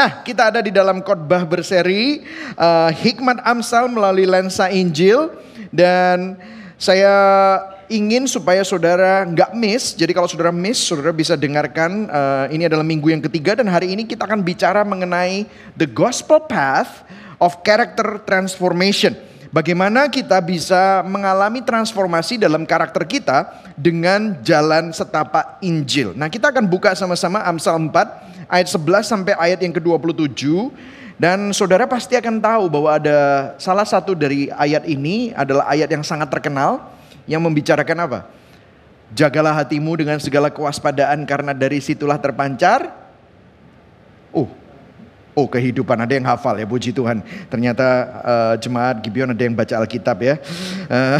Nah, kita ada di dalam khotbah berseri uh, Hikmat Amsal melalui lensa Injil dan saya ingin supaya saudara nggak miss. Jadi kalau saudara miss, saudara bisa dengarkan. Uh, ini adalah minggu yang ketiga dan hari ini kita akan bicara mengenai the gospel path of character transformation. Bagaimana kita bisa mengalami transformasi dalam karakter kita dengan jalan setapak Injil. Nah, kita akan buka sama-sama Amsal 4 ayat 11 sampai ayat yang ke-27 dan saudara pasti akan tahu bahwa ada salah satu dari ayat ini adalah ayat yang sangat terkenal yang membicarakan apa? Jagalah hatimu dengan segala kewaspadaan karena dari situlah terpancar Oh, Oh kehidupan ada yang hafal ya puji Tuhan. Ternyata uh, jemaat Gibeon ada yang baca Alkitab ya. Uh,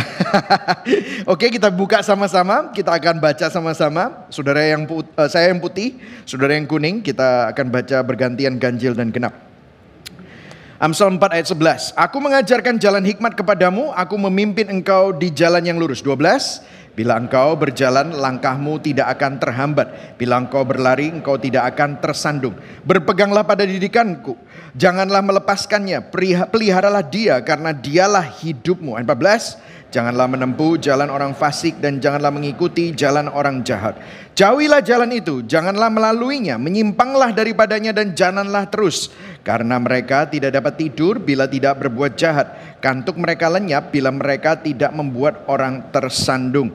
Oke okay, kita buka sama-sama. Kita akan baca sama-sama. Saudara yang put, uh, saya yang putih, saudara yang kuning. Kita akan baca bergantian ganjil dan genap. Amsal 4 ayat 11. Aku mengajarkan jalan hikmat kepadamu, aku memimpin engkau di jalan yang lurus. 12. Bila engkau berjalan, langkahmu tidak akan terhambat. Bila engkau berlari, engkau tidak akan tersandung. Berpeganglah pada didikanku. Janganlah melepaskannya. Peliharalah dia karena dialah hidupmu. 14. Janganlah menempuh jalan orang fasik dan janganlah mengikuti jalan orang jahat. Jauhilah jalan itu, janganlah melaluinya, menyimpanglah daripadanya dan janganlah terus. Karena mereka tidak dapat tidur bila tidak berbuat jahat. Kantuk mereka lenyap bila mereka tidak membuat orang tersandung.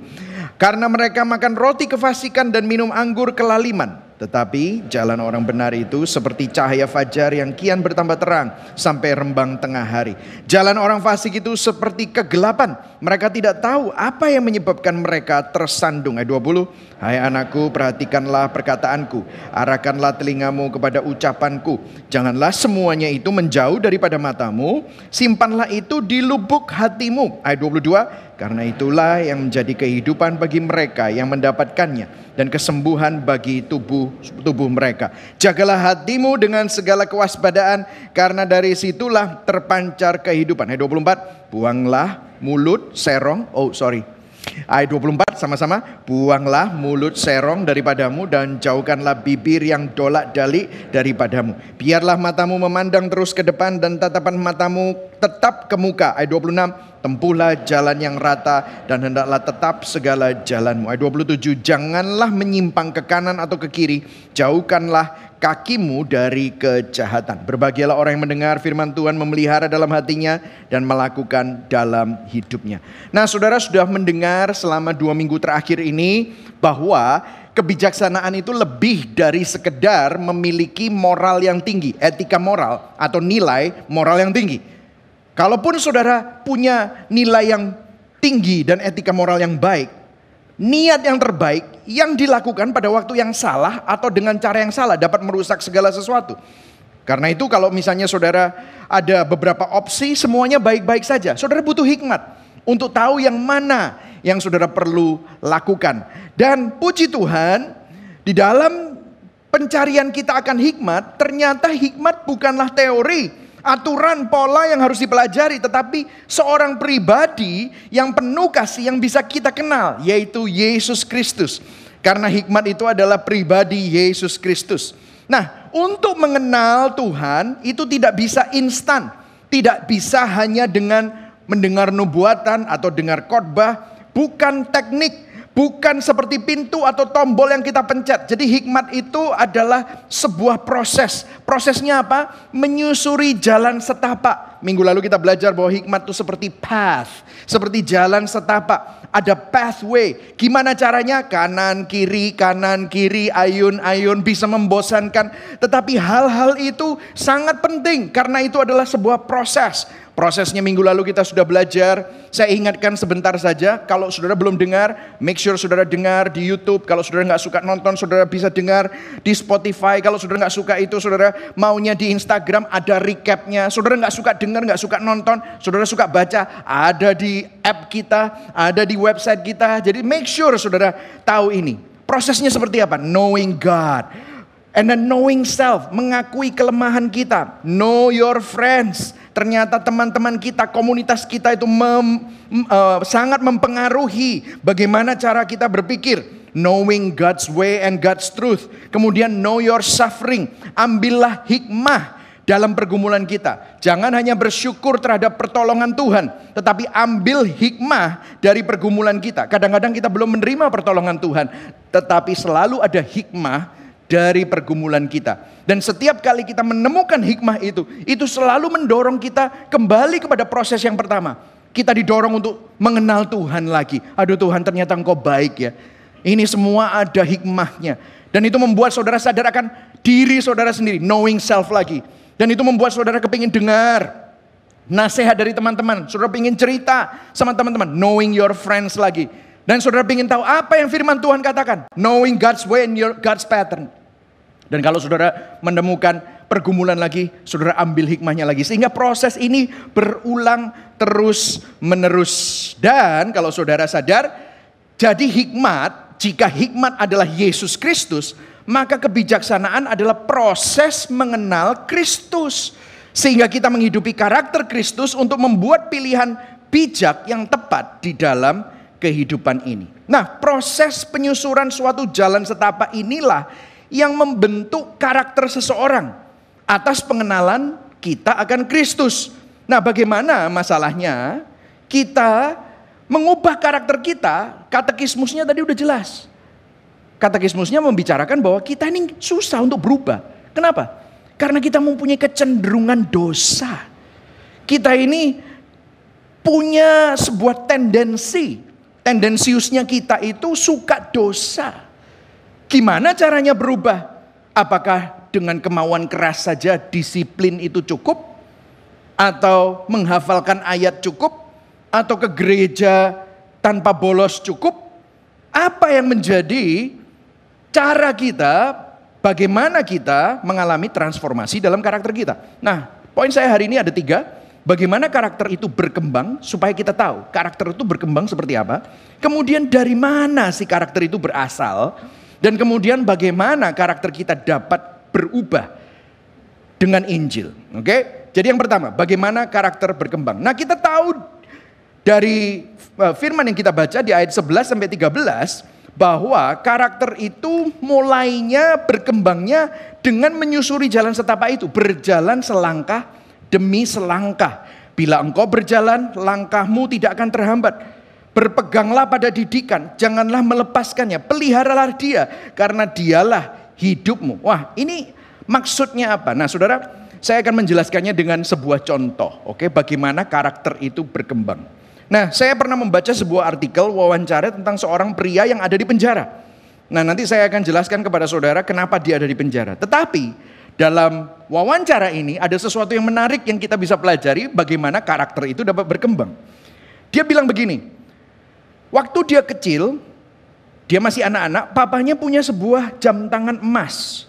Karena mereka makan roti kefasikan dan minum anggur kelaliman. Tetapi jalan orang benar itu seperti cahaya fajar yang kian bertambah terang sampai rembang tengah hari. Jalan orang fasik itu seperti kegelapan. Mereka tidak tahu apa yang menyebabkan mereka tersandung. Ayat 20. Hai anakku, perhatikanlah perkataanku. Arahkanlah telingamu kepada ucapanku. Janganlah semuanya itu menjauh daripada matamu. Simpanlah itu di lubuk hatimu. Ayat 22. Karena itulah yang menjadi kehidupan bagi mereka yang mendapatkannya dan kesembuhan bagi tubuh tubuh mereka. Jagalah hatimu dengan segala kewaspadaan karena dari situlah terpancar kehidupan. Ayat 24, buanglah mulut serong. Oh, sorry. Ayat 24 sama-sama, buanglah mulut serong daripadamu dan jauhkanlah bibir yang dolak-dalik daripadamu. Biarlah matamu memandang terus ke depan dan tatapan matamu tetap ke muka. Ayat 26, Tempuhlah jalan yang rata dan hendaklah tetap segala jalanmu. Ayat 27, janganlah menyimpang ke kanan atau ke kiri, jauhkanlah kakimu dari kejahatan. Berbahagialah orang yang mendengar firman Tuhan, memelihara dalam hatinya dan melakukan dalam hidupnya. Nah saudara sudah mendengar selama dua minggu terakhir ini bahwa kebijaksanaan itu lebih dari sekedar memiliki moral yang tinggi, etika moral atau nilai moral yang tinggi. Kalaupun saudara punya nilai yang tinggi dan etika moral yang baik, niat yang terbaik yang dilakukan pada waktu yang salah atau dengan cara yang salah dapat merusak segala sesuatu. Karena itu kalau misalnya saudara ada beberapa opsi semuanya baik-baik saja. Saudara butuh hikmat untuk tahu yang mana yang saudara perlu lakukan. Dan puji Tuhan di dalam pencarian kita akan hikmat ternyata hikmat bukanlah teori aturan pola yang harus dipelajari, tetapi seorang pribadi yang penuh kasih yang bisa kita kenal, yaitu Yesus Kristus. Karena hikmat itu adalah pribadi Yesus Kristus. Nah, untuk mengenal Tuhan itu tidak bisa instan, tidak bisa hanya dengan mendengar nubuatan atau dengar khotbah, bukan teknik Bukan seperti pintu atau tombol yang kita pencet. Jadi hikmat itu adalah sebuah proses. Prosesnya apa? Menyusuri jalan setapak. Minggu lalu kita belajar bahwa hikmat itu seperti path. Seperti jalan setapak. Ada pathway. Gimana caranya? Kanan, kiri, kanan, kiri, ayun-ayun. Bisa membosankan. Tetapi hal-hal itu sangat penting. Karena itu adalah sebuah proses Prosesnya minggu lalu kita sudah belajar. Saya ingatkan sebentar saja. Kalau saudara belum dengar, make sure saudara dengar di YouTube. Kalau saudara nggak suka nonton, saudara bisa dengar di Spotify. Kalau saudara nggak suka itu, saudara maunya di Instagram ada recapnya. Saudara nggak suka dengar, nggak suka nonton, saudara suka baca, ada di app kita, ada di website kita. Jadi make sure saudara tahu ini. Prosesnya seperti apa? Knowing God. And then knowing self, mengakui kelemahan kita. Know your friends Ternyata teman-teman kita, komunitas kita itu mem, uh, sangat mempengaruhi bagaimana cara kita berpikir. knowing God's way and God's truth. Kemudian know your suffering. Ambillah hikmah dalam pergumulan kita. Jangan hanya bersyukur terhadap pertolongan Tuhan, tetapi ambil hikmah dari pergumulan kita. Kadang-kadang kita belum menerima pertolongan Tuhan, tetapi selalu ada hikmah dari pergumulan kita. Dan setiap kali kita menemukan hikmah itu, itu selalu mendorong kita kembali kepada proses yang pertama. Kita didorong untuk mengenal Tuhan lagi. Aduh Tuhan ternyata engkau baik ya. Ini semua ada hikmahnya. Dan itu membuat saudara sadar akan diri saudara sendiri. Knowing self lagi. Dan itu membuat saudara kepingin dengar nasihat dari teman-teman. Saudara ingin cerita sama teman-teman. Knowing your friends lagi. Dan saudara ingin tahu apa yang firman Tuhan katakan. Knowing God's way and your God's pattern. Dan kalau saudara menemukan pergumulan lagi, saudara ambil hikmahnya lagi. Sehingga proses ini berulang terus menerus. Dan kalau saudara sadar, jadi hikmat, jika hikmat adalah Yesus Kristus, maka kebijaksanaan adalah proses mengenal Kristus. Sehingga kita menghidupi karakter Kristus untuk membuat pilihan bijak yang tepat di dalam kehidupan ini. Nah, proses penyusuran suatu jalan setapak inilah yang membentuk karakter seseorang atas pengenalan kita akan Kristus. Nah, bagaimana masalahnya? Kita mengubah karakter kita, katekismusnya tadi udah jelas. Katekismusnya membicarakan bahwa kita ini susah untuk berubah. Kenapa? Karena kita mempunyai kecenderungan dosa. Kita ini punya sebuah tendensi. Tendensiusnya kita itu suka dosa. Gimana caranya berubah? Apakah dengan kemauan keras saja disiplin itu cukup? Atau menghafalkan ayat cukup? Atau ke gereja tanpa bolos cukup? Apa yang menjadi cara kita, bagaimana kita mengalami transformasi dalam karakter kita? Nah, poin saya hari ini ada tiga. Bagaimana karakter itu berkembang supaya kita tahu karakter itu berkembang seperti apa. Kemudian dari mana si karakter itu berasal dan kemudian bagaimana karakter kita dapat berubah dengan Injil. Oke? Jadi yang pertama, bagaimana karakter berkembang. Nah, kita tahu dari eh, firman yang kita baca di ayat 11 sampai 13 bahwa karakter itu mulainya berkembangnya dengan menyusuri jalan setapak itu, berjalan selangkah demi selangkah. Bila engkau berjalan, langkahmu tidak akan terhambat. Berpeganglah pada didikan, janganlah melepaskannya, peliharalah dia, karena dialah hidupmu. Wah ini maksudnya apa? Nah saudara, saya akan menjelaskannya dengan sebuah contoh, oke, bagaimana karakter itu berkembang. Nah, saya pernah membaca sebuah artikel wawancara tentang seorang pria yang ada di penjara. Nah, nanti saya akan jelaskan kepada saudara kenapa dia ada di penjara. Tetapi dalam wawancara ini ada sesuatu yang menarik yang kita bisa pelajari bagaimana karakter itu dapat berkembang. Dia bilang begini, Waktu dia kecil, dia masih anak-anak, papanya punya sebuah jam tangan emas.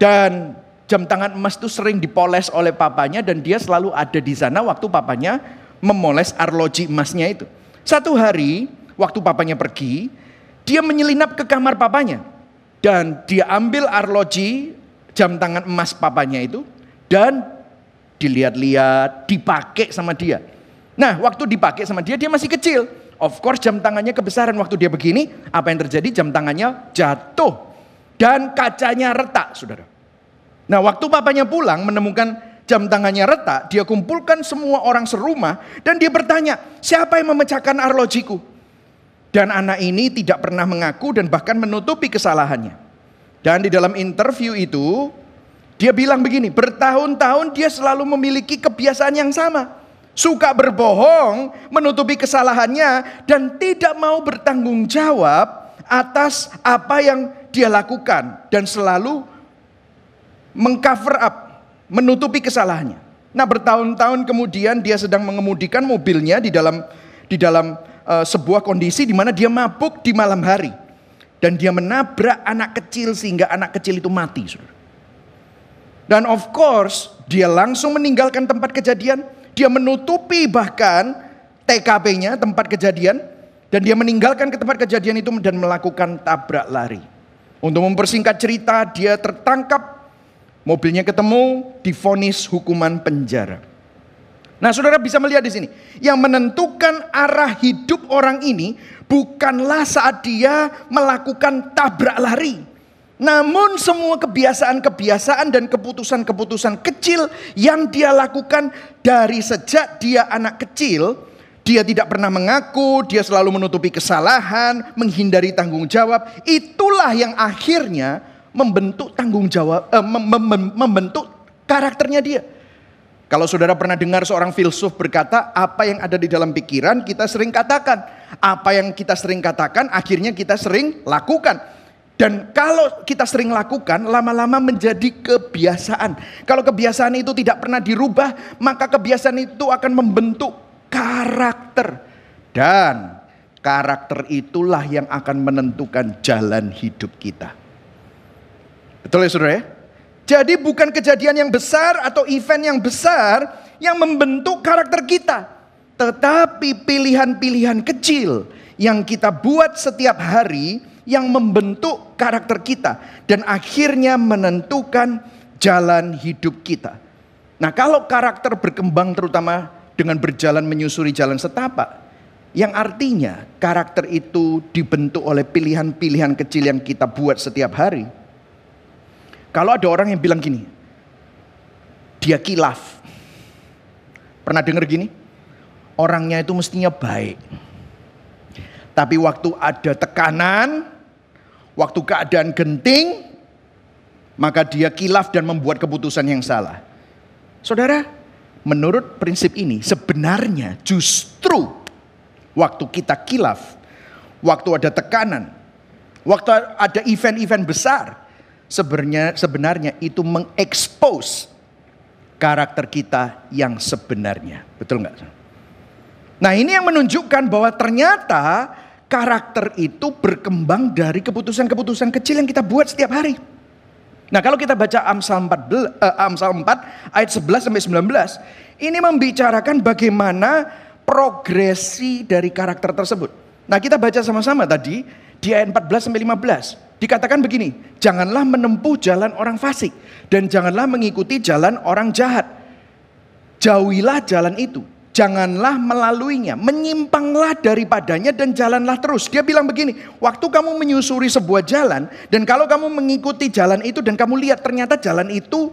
Dan jam tangan emas itu sering dipoles oleh papanya dan dia selalu ada di sana waktu papanya memoles arloji emasnya itu. Satu hari, waktu papanya pergi, dia menyelinap ke kamar papanya. Dan dia ambil arloji jam tangan emas papanya itu dan dilihat-lihat, dipakai sama dia. Nah, waktu dipakai sama dia, dia masih kecil. Of course jam tangannya kebesaran waktu dia begini, apa yang terjadi? Jam tangannya jatuh dan kacanya retak, saudara. Nah waktu papanya pulang menemukan jam tangannya retak, dia kumpulkan semua orang serumah dan dia bertanya, siapa yang memecahkan arlojiku? Dan anak ini tidak pernah mengaku dan bahkan menutupi kesalahannya. Dan di dalam interview itu, dia bilang begini, bertahun-tahun dia selalu memiliki kebiasaan yang sama. Suka berbohong, menutupi kesalahannya, dan tidak mau bertanggung jawab atas apa yang dia lakukan, dan selalu mengcover up, menutupi kesalahannya. Nah, bertahun-tahun kemudian dia sedang mengemudikan mobilnya di dalam di dalam uh, sebuah kondisi di mana dia mabuk di malam hari dan dia menabrak anak kecil sehingga anak kecil itu mati. Dan of course, dia langsung meninggalkan tempat kejadian dia menutupi bahkan TKP-nya, tempat kejadian. Dan dia meninggalkan ke tempat kejadian itu dan melakukan tabrak lari. Untuk mempersingkat cerita, dia tertangkap, mobilnya ketemu, difonis hukuman penjara. Nah, saudara bisa melihat di sini, yang menentukan arah hidup orang ini bukanlah saat dia melakukan tabrak lari. Namun semua kebiasaan-kebiasaan dan keputusan-keputusan kecil yang dia lakukan dari sejak dia anak kecil, dia tidak pernah mengaku, dia selalu menutupi kesalahan, menghindari tanggung jawab. Itulah yang akhirnya membentuk tanggung jawab, eh, mem mem membentuk karakternya dia. Kalau saudara pernah dengar seorang filsuf berkata, apa yang ada di dalam pikiran kita sering katakan. Apa yang kita sering katakan akhirnya kita sering lakukan. Dan kalau kita sering lakukan, lama-lama menjadi kebiasaan. Kalau kebiasaan itu tidak pernah dirubah, maka kebiasaan itu akan membentuk karakter. Dan karakter itulah yang akan menentukan jalan hidup kita. Betul ya saudara ya? Jadi bukan kejadian yang besar atau event yang besar yang membentuk karakter kita. Tetapi pilihan-pilihan kecil yang kita buat setiap hari yang membentuk karakter kita. Dan akhirnya menentukan jalan hidup kita. Nah kalau karakter berkembang terutama dengan berjalan menyusuri jalan setapak. Yang artinya karakter itu dibentuk oleh pilihan-pilihan kecil yang kita buat setiap hari kalau ada orang yang bilang gini, dia kilaf. Pernah dengar gini? Orangnya itu mestinya baik. Tapi waktu ada tekanan, waktu keadaan genting, maka dia kilaf dan membuat keputusan yang salah. Saudara, menurut prinsip ini sebenarnya justru waktu kita kilaf, waktu ada tekanan, waktu ada event-event besar, sebenarnya sebenarnya itu mengekspos karakter kita yang sebenarnya. Betul nggak? Nah ini yang menunjukkan bahwa ternyata karakter itu berkembang dari keputusan-keputusan kecil yang kita buat setiap hari. Nah kalau kita baca Amsal 4, uh, eh, Amsal 4 ayat 11 sampai 19. Ini membicarakan bagaimana progresi dari karakter tersebut. Nah kita baca sama-sama tadi di ayat 14 sampai 15. Dikatakan begini, janganlah menempuh jalan orang fasik dan janganlah mengikuti jalan orang jahat. Jauhilah jalan itu, janganlah melaluinya, menyimpanglah daripadanya dan jalanlah terus. Dia bilang begini, waktu kamu menyusuri sebuah jalan dan kalau kamu mengikuti jalan itu dan kamu lihat ternyata jalan itu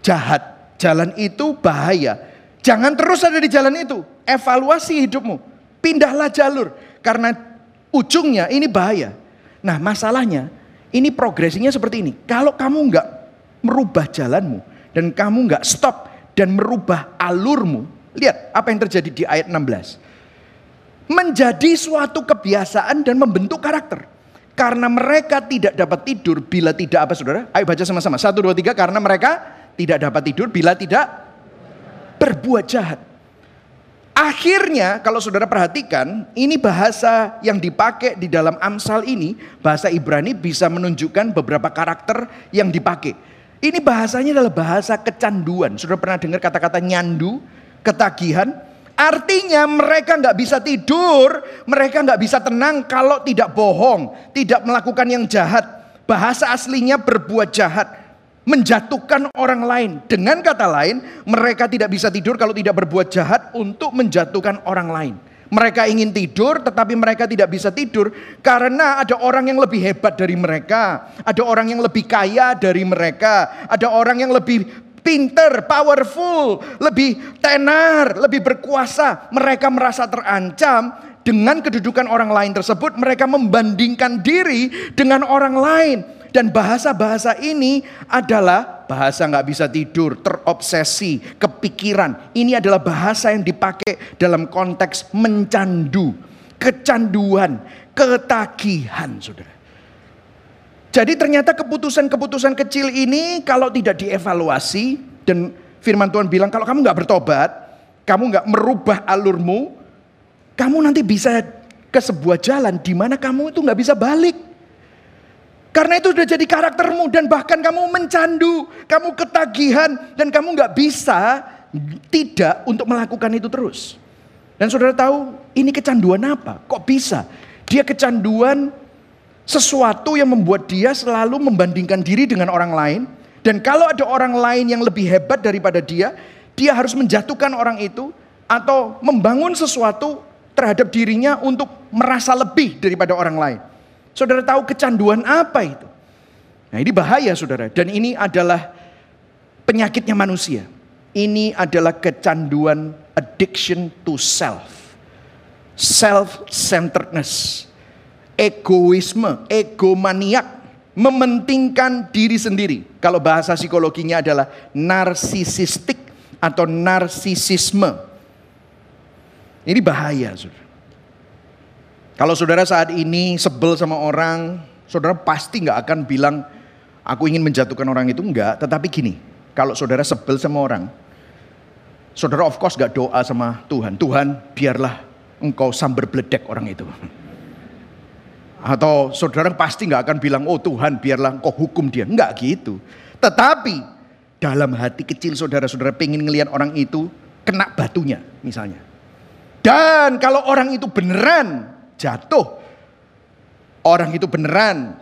jahat, jalan itu bahaya. Jangan terus ada di jalan itu, evaluasi hidupmu, pindahlah jalur karena ujungnya ini bahaya. Nah masalahnya ini progresinya seperti ini. Kalau kamu nggak merubah jalanmu dan kamu nggak stop dan merubah alurmu, lihat apa yang terjadi di ayat 16. Menjadi suatu kebiasaan dan membentuk karakter. Karena mereka tidak dapat tidur bila tidak apa saudara? Ayo baca sama-sama. Satu, dua, tiga. Karena mereka tidak dapat tidur bila tidak berbuat jahat. Akhirnya kalau saudara perhatikan, ini bahasa yang dipakai di dalam Amsal ini, bahasa Ibrani bisa menunjukkan beberapa karakter yang dipakai. Ini bahasanya adalah bahasa kecanduan. Sudah pernah dengar kata-kata nyandu, ketagihan? Artinya mereka nggak bisa tidur, mereka nggak bisa tenang kalau tidak bohong, tidak melakukan yang jahat. Bahasa aslinya berbuat jahat menjatuhkan orang lain. Dengan kata lain, mereka tidak bisa tidur kalau tidak berbuat jahat untuk menjatuhkan orang lain. Mereka ingin tidur tetapi mereka tidak bisa tidur karena ada orang yang lebih hebat dari mereka, ada orang yang lebih kaya dari mereka, ada orang yang lebih pinter, powerful, lebih tenar, lebih berkuasa. Mereka merasa terancam dengan kedudukan orang lain tersebut, mereka membandingkan diri dengan orang lain. Dan bahasa-bahasa ini adalah bahasa nggak bisa tidur, terobsesi, kepikiran. Ini adalah bahasa yang dipakai dalam konteks mencandu, kecanduan, ketagihan, saudara. Jadi ternyata keputusan-keputusan kecil ini kalau tidak dievaluasi dan firman Tuhan bilang kalau kamu nggak bertobat, kamu nggak merubah alurmu, kamu nanti bisa ke sebuah jalan di mana kamu itu nggak bisa balik. Karena itu sudah jadi karaktermu dan bahkan kamu mencandu, kamu ketagihan dan kamu nggak bisa tidak untuk melakukan itu terus. Dan saudara tahu ini kecanduan apa? Kok bisa? Dia kecanduan sesuatu yang membuat dia selalu membandingkan diri dengan orang lain. Dan kalau ada orang lain yang lebih hebat daripada dia, dia harus menjatuhkan orang itu atau membangun sesuatu terhadap dirinya untuk merasa lebih daripada orang lain. Saudara tahu kecanduan apa itu? Nah ini bahaya saudara. Dan ini adalah penyakitnya manusia. Ini adalah kecanduan addiction to self. Self-centeredness. Egoisme, egomaniak. Mementingkan diri sendiri. Kalau bahasa psikologinya adalah narsisistik atau narsisisme. Ini bahaya saudara. Kalau saudara saat ini sebel sama orang, saudara pasti nggak akan bilang, aku ingin menjatuhkan orang itu. Enggak, tetapi gini, kalau saudara sebel sama orang, saudara of course gak doa sama Tuhan. Tuhan biarlah engkau sambar beledek orang itu. Atau saudara pasti gak akan bilang, oh Tuhan biarlah engkau hukum dia. Enggak gitu. Tetapi dalam hati kecil saudara-saudara pengen ngelihat orang itu kena batunya misalnya. Dan kalau orang itu beneran jatuh, orang itu beneran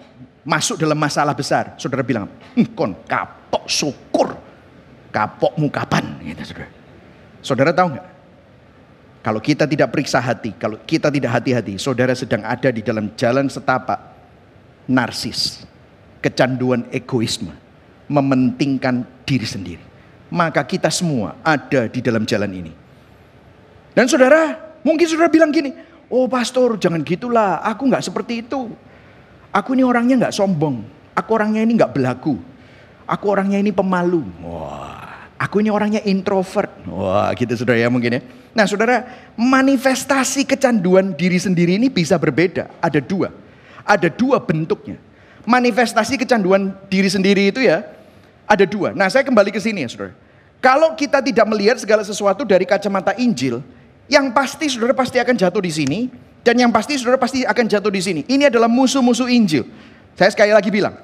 masuk dalam masalah besar, saudara bilang, hm, kon kapok syukur kapokmu kapan? Gitu, saudara. saudara tahu nggak? Kalau kita tidak periksa hati, kalau kita tidak hati-hati, saudara sedang ada di dalam jalan setapak narsis, kecanduan egoisme, mementingkan diri sendiri. Maka kita semua ada di dalam jalan ini. Dan saudara, mungkin saudara bilang gini, oh pastor jangan gitulah, aku nggak seperti itu. Aku ini orangnya nggak sombong, aku orangnya ini nggak belagu, aku orangnya ini pemalu. Wah, Aku ini orangnya introvert. Wah gitu saudara ya mungkin ya. Nah saudara manifestasi kecanduan diri sendiri ini bisa berbeda. Ada dua. Ada dua bentuknya. Manifestasi kecanduan diri sendiri itu ya ada dua. Nah saya kembali ke sini ya saudara. Kalau kita tidak melihat segala sesuatu dari kacamata Injil, yang pasti saudara pasti akan jatuh di sini, dan yang pasti saudara pasti akan jatuh di sini. Ini adalah musuh-musuh Injil. Saya sekali lagi bilang,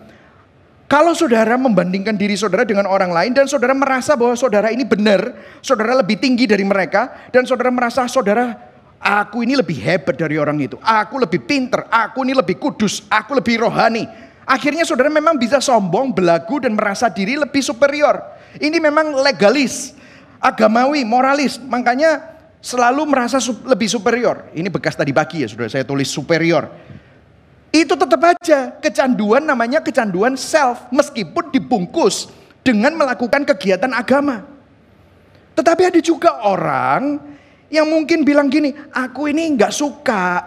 kalau saudara membandingkan diri saudara dengan orang lain dan saudara merasa bahwa saudara ini benar, saudara lebih tinggi dari mereka dan saudara merasa saudara aku ini lebih hebat dari orang itu, aku lebih pinter, aku ini lebih kudus, aku lebih rohani. Akhirnya saudara memang bisa sombong, belagu dan merasa diri lebih superior. Ini memang legalis, agamawi, moralis. Makanya selalu merasa lebih superior. Ini bekas tadi pagi ya saudara, saya tulis superior. Itu tetap aja kecanduan namanya kecanduan self meskipun dibungkus dengan melakukan kegiatan agama. Tetapi ada juga orang yang mungkin bilang gini, aku ini nggak suka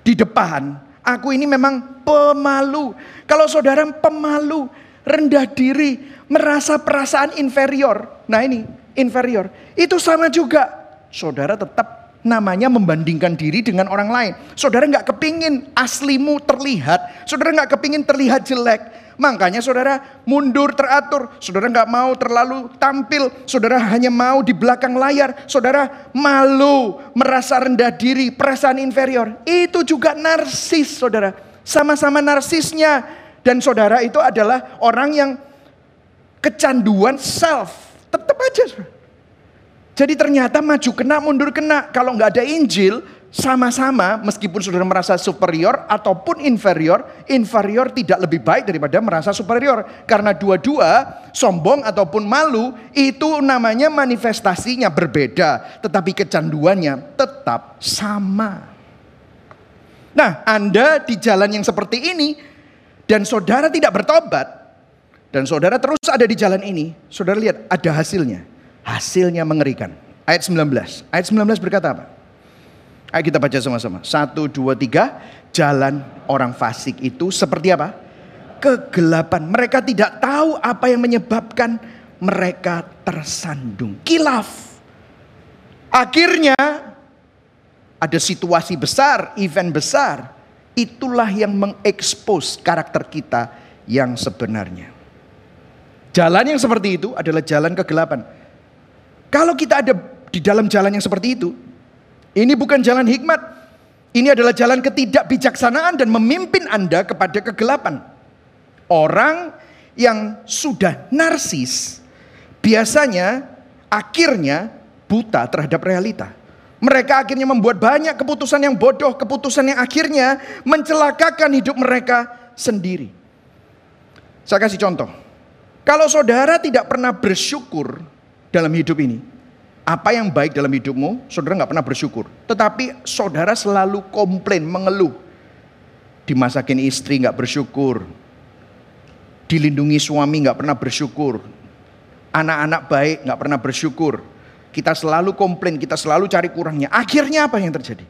di depan. Aku ini memang pemalu. Kalau saudara pemalu, rendah diri, merasa perasaan inferior. Nah ini inferior. Itu sama juga. Saudara tetap namanya membandingkan diri dengan orang lain. Saudara nggak kepingin aslimu terlihat, saudara nggak kepingin terlihat jelek. Makanya saudara mundur teratur, saudara nggak mau terlalu tampil, saudara hanya mau di belakang layar, saudara malu, merasa rendah diri, perasaan inferior. Itu juga narsis saudara, sama-sama narsisnya. Dan saudara itu adalah orang yang kecanduan self, tetap aja saudara. Jadi ternyata maju kena, mundur kena. Kalau nggak ada Injil, sama-sama meskipun saudara merasa superior ataupun inferior, inferior tidak lebih baik daripada merasa superior. Karena dua-dua sombong ataupun malu itu namanya manifestasinya berbeda. Tetapi kecanduannya tetap sama. Nah Anda di jalan yang seperti ini dan saudara tidak bertobat. Dan saudara terus ada di jalan ini. Saudara lihat ada hasilnya Hasilnya mengerikan. Ayat 19. Ayat 19 berkata apa? Ayo kita baca sama-sama. Satu, dua, tiga. Jalan orang fasik itu seperti apa? Kegelapan. Mereka tidak tahu apa yang menyebabkan mereka tersandung. Kilaf. Akhirnya ada situasi besar, event besar. Itulah yang mengekspos karakter kita yang sebenarnya. Jalan yang seperti itu adalah jalan kegelapan. Kalau kita ada di dalam jalan yang seperti itu, ini bukan jalan hikmat. Ini adalah jalan ketidakbijaksanaan dan memimpin Anda kepada kegelapan. Orang yang sudah narsis biasanya akhirnya buta terhadap realita. Mereka akhirnya membuat banyak keputusan yang bodoh, keputusan yang akhirnya mencelakakan hidup mereka sendiri. Saya kasih contoh. Kalau saudara tidak pernah bersyukur dalam hidup ini? Apa yang baik dalam hidupmu, saudara nggak pernah bersyukur. Tetapi saudara selalu komplain, mengeluh. Dimasakin istri nggak bersyukur. Dilindungi suami nggak pernah bersyukur. Anak-anak baik nggak pernah bersyukur. Kita selalu komplain, kita selalu cari kurangnya. Akhirnya apa yang terjadi?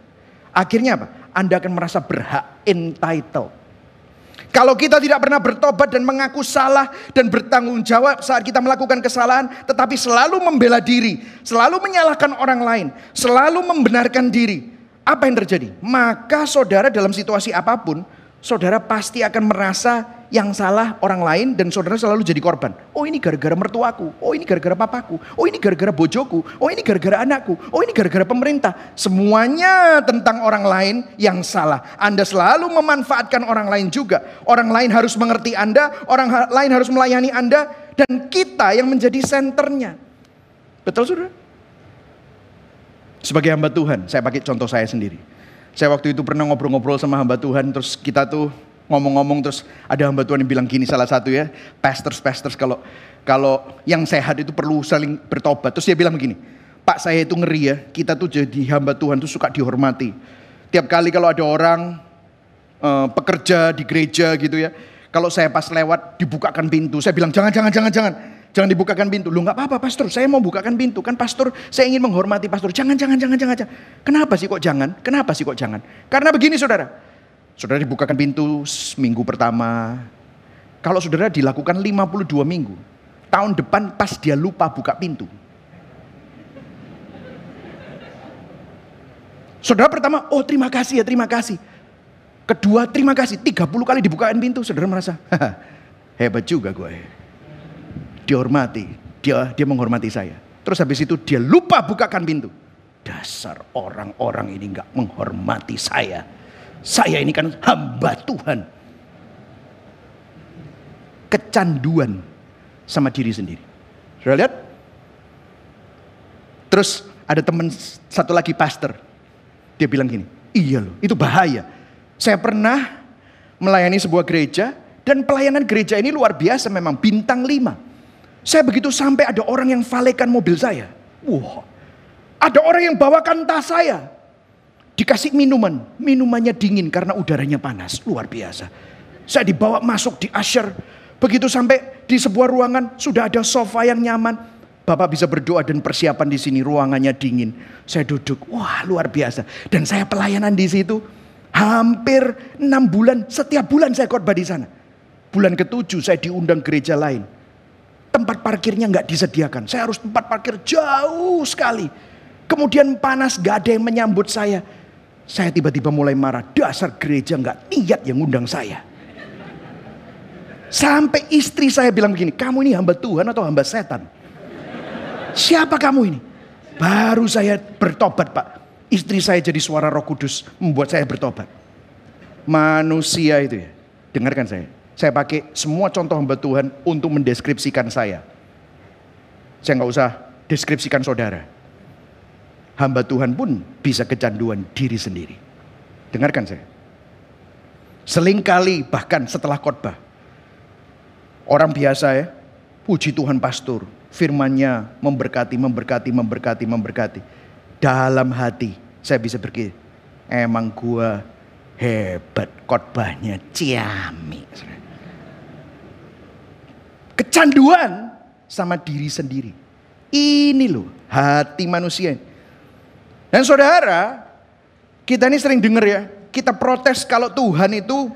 Akhirnya apa? Anda akan merasa berhak, entitled. Kalau kita tidak pernah bertobat dan mengaku salah dan bertanggung jawab saat kita melakukan kesalahan, tetapi selalu membela diri, selalu menyalahkan orang lain, selalu membenarkan diri, apa yang terjadi? Maka saudara dalam situasi apa pun, saudara pasti akan merasa yang salah orang lain dan saudara selalu jadi korban. Oh ini gara-gara mertuaku, oh ini gara-gara papaku, oh ini gara-gara bojoku, oh ini gara-gara anakku, oh ini gara-gara pemerintah. Semuanya tentang orang lain yang salah. Anda selalu memanfaatkan orang lain juga. Orang lain harus mengerti Anda, orang lain harus melayani Anda dan kita yang menjadi senternya. Betul saudara? Sebagai hamba Tuhan, saya pakai contoh saya sendiri. Saya waktu itu pernah ngobrol-ngobrol sama hamba Tuhan, terus kita tuh ngomong-ngomong terus ada hamba Tuhan yang bilang gini salah satu ya, pastors pastors kalau kalau yang sehat itu perlu saling bertobat. Terus dia bilang begini, Pak saya itu ngeri ya, kita tuh jadi hamba Tuhan tuh suka dihormati. Tiap kali kalau ada orang uh, pekerja di gereja gitu ya, kalau saya pas lewat dibukakan pintu, saya bilang jangan jangan jangan jangan. Jangan dibukakan pintu. Lu nggak apa-apa pastor, saya mau bukakan pintu. Kan pastor, saya ingin menghormati pastor. Jangan, jangan, jangan, jangan, jangan. Kenapa sih kok jangan? Kenapa sih kok jangan? Karena begini saudara. Saudara dibukakan pintu minggu pertama. Kalau saudara dilakukan 52 minggu, tahun depan pas dia lupa buka pintu. Saudara pertama, oh terima kasih ya, terima kasih. Kedua, terima kasih. 30 kali dibukakan pintu, saudara merasa, hebat juga gue. Dihormati, dia dia menghormati saya. Terus habis itu dia lupa bukakan pintu. Dasar orang-orang ini nggak menghormati saya. Saya ini kan hamba Tuhan. Kecanduan sama diri sendiri. Sudah lihat? Terus ada teman satu lagi pastor. Dia bilang gini, iya loh itu bahaya. Saya pernah melayani sebuah gereja dan pelayanan gereja ini luar biasa memang bintang lima. Saya begitu sampai ada orang yang valekan mobil saya. Wah, ada orang yang bawakan tas saya. Dikasih minuman, minumannya dingin karena udaranya panas, luar biasa. Saya dibawa masuk di Asher, begitu sampai di sebuah ruangan sudah ada sofa yang nyaman. Bapak bisa berdoa dan persiapan di sini ruangannya dingin. Saya duduk, wah luar biasa. Dan saya pelayanan di situ hampir enam bulan, setiap bulan saya khotbah di sana. Bulan ketujuh saya diundang gereja lain. Tempat parkirnya nggak disediakan. Saya harus tempat parkir jauh sekali. Kemudian panas, gak ada yang menyambut saya. Saya tiba-tiba mulai marah. Dasar gereja nggak niat yang ngundang saya. Sampai istri saya bilang begini, kamu ini hamba Tuhan atau hamba setan? Siapa kamu ini? Baru saya bertobat pak. Istri saya jadi suara roh kudus membuat saya bertobat. Manusia itu ya. Dengarkan saya. Saya pakai semua contoh hamba Tuhan untuk mendeskripsikan saya. Saya nggak usah deskripsikan saudara hamba Tuhan pun bisa kecanduan diri sendiri. Dengarkan saya. Selingkali bahkan setelah khotbah. Orang biasa ya, puji Tuhan pastor, firmannya memberkati, memberkati, memberkati, memberkati. Dalam hati saya bisa berkata, emang gua hebat khotbahnya ciami. Kecanduan sama diri sendiri. Ini loh hati manusia. Dan saudara, kita ini sering dengar ya, kita protes kalau Tuhan itu,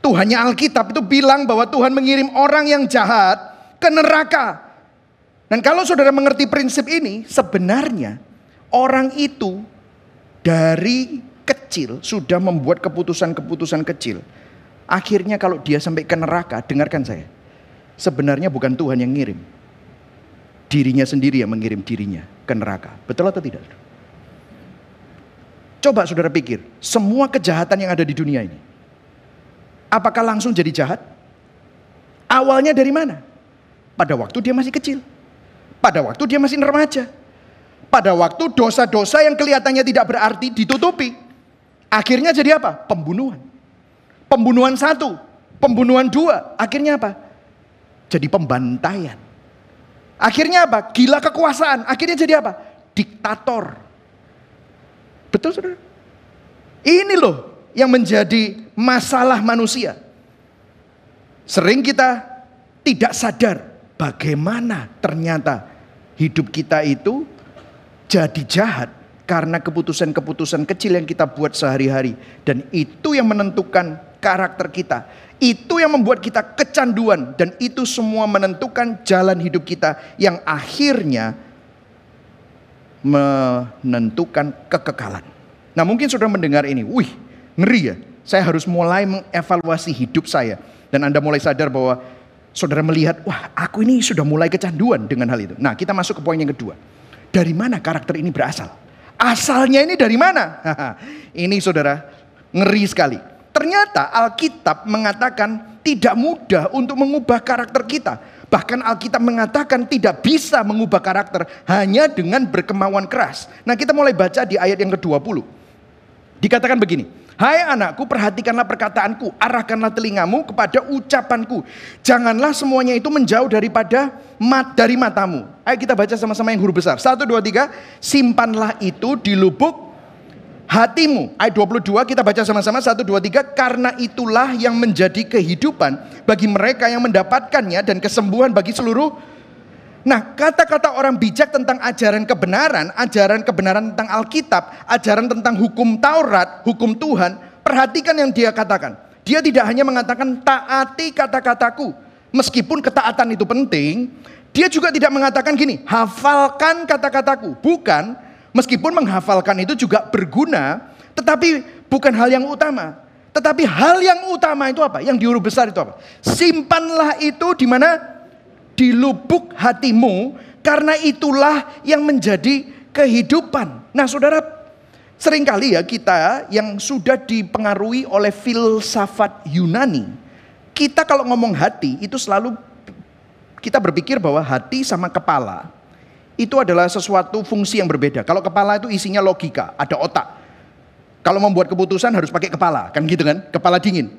Tuhannya Alkitab itu bilang bahwa Tuhan mengirim orang yang jahat ke neraka. Dan kalau saudara mengerti prinsip ini, sebenarnya orang itu dari kecil sudah membuat keputusan-keputusan kecil. Akhirnya kalau dia sampai ke neraka, dengarkan saya. Sebenarnya bukan Tuhan yang ngirim. Dirinya sendiri yang mengirim dirinya ke neraka. Betul atau tidak? Coba saudara pikir, semua kejahatan yang ada di dunia ini. Apakah langsung jadi jahat? Awalnya dari mana? Pada waktu dia masih kecil. Pada waktu dia masih remaja. Pada waktu dosa-dosa yang kelihatannya tidak berarti ditutupi. Akhirnya jadi apa? Pembunuhan. Pembunuhan satu, pembunuhan dua. Akhirnya apa? Jadi pembantaian. Akhirnya apa? Gila kekuasaan. Akhirnya jadi apa? Diktator. Betul saudara? Ini loh yang menjadi masalah manusia. Sering kita tidak sadar bagaimana ternyata hidup kita itu jadi jahat karena keputusan-keputusan kecil yang kita buat sehari-hari. Dan itu yang menentukan karakter kita. Itu yang membuat kita kecanduan dan itu semua menentukan jalan hidup kita yang akhirnya menentukan kekekalan. Nah mungkin sudah mendengar ini, wih ngeri ya. Saya harus mulai mengevaluasi hidup saya. Dan Anda mulai sadar bahwa saudara melihat, wah aku ini sudah mulai kecanduan dengan hal itu. Nah kita masuk ke poin yang kedua. Dari mana karakter ini berasal? Asalnya ini dari mana? ini saudara ngeri sekali. Ternyata Alkitab mengatakan tidak mudah untuk mengubah karakter kita. Bahkan Alkitab mengatakan tidak bisa mengubah karakter hanya dengan berkemauan keras. Nah kita mulai baca di ayat yang ke-20. Dikatakan begini, Hai anakku perhatikanlah perkataanku, arahkanlah telingamu kepada ucapanku. Janganlah semuanya itu menjauh daripada mat dari matamu. Ayo kita baca sama-sama yang huruf besar. Satu, dua, tiga. Simpanlah itu di lubuk hatimu. Ayat 22 kita baca sama-sama 1 2 3 karena itulah yang menjadi kehidupan bagi mereka yang mendapatkannya dan kesembuhan bagi seluruh Nah, kata-kata orang bijak tentang ajaran kebenaran, ajaran kebenaran tentang Alkitab, ajaran tentang hukum Taurat, hukum Tuhan, perhatikan yang dia katakan. Dia tidak hanya mengatakan taati kata-kataku, meskipun ketaatan itu penting, dia juga tidak mengatakan gini, hafalkan kata-kataku. Bukan, Meskipun menghafalkan itu juga berguna, tetapi bukan hal yang utama. Tetapi hal yang utama itu apa? Yang diurus besar itu apa? Simpanlah itu di mana? Di lubuk hatimu, karena itulah yang menjadi kehidupan. Nah saudara, sering kali ya kita yang sudah dipengaruhi oleh filsafat Yunani, kita kalau ngomong hati itu selalu kita berpikir bahwa hati sama kepala itu adalah sesuatu fungsi yang berbeda. Kalau kepala itu isinya logika, ada otak. Kalau membuat keputusan harus pakai kepala, kan gitu kan? Kepala dingin.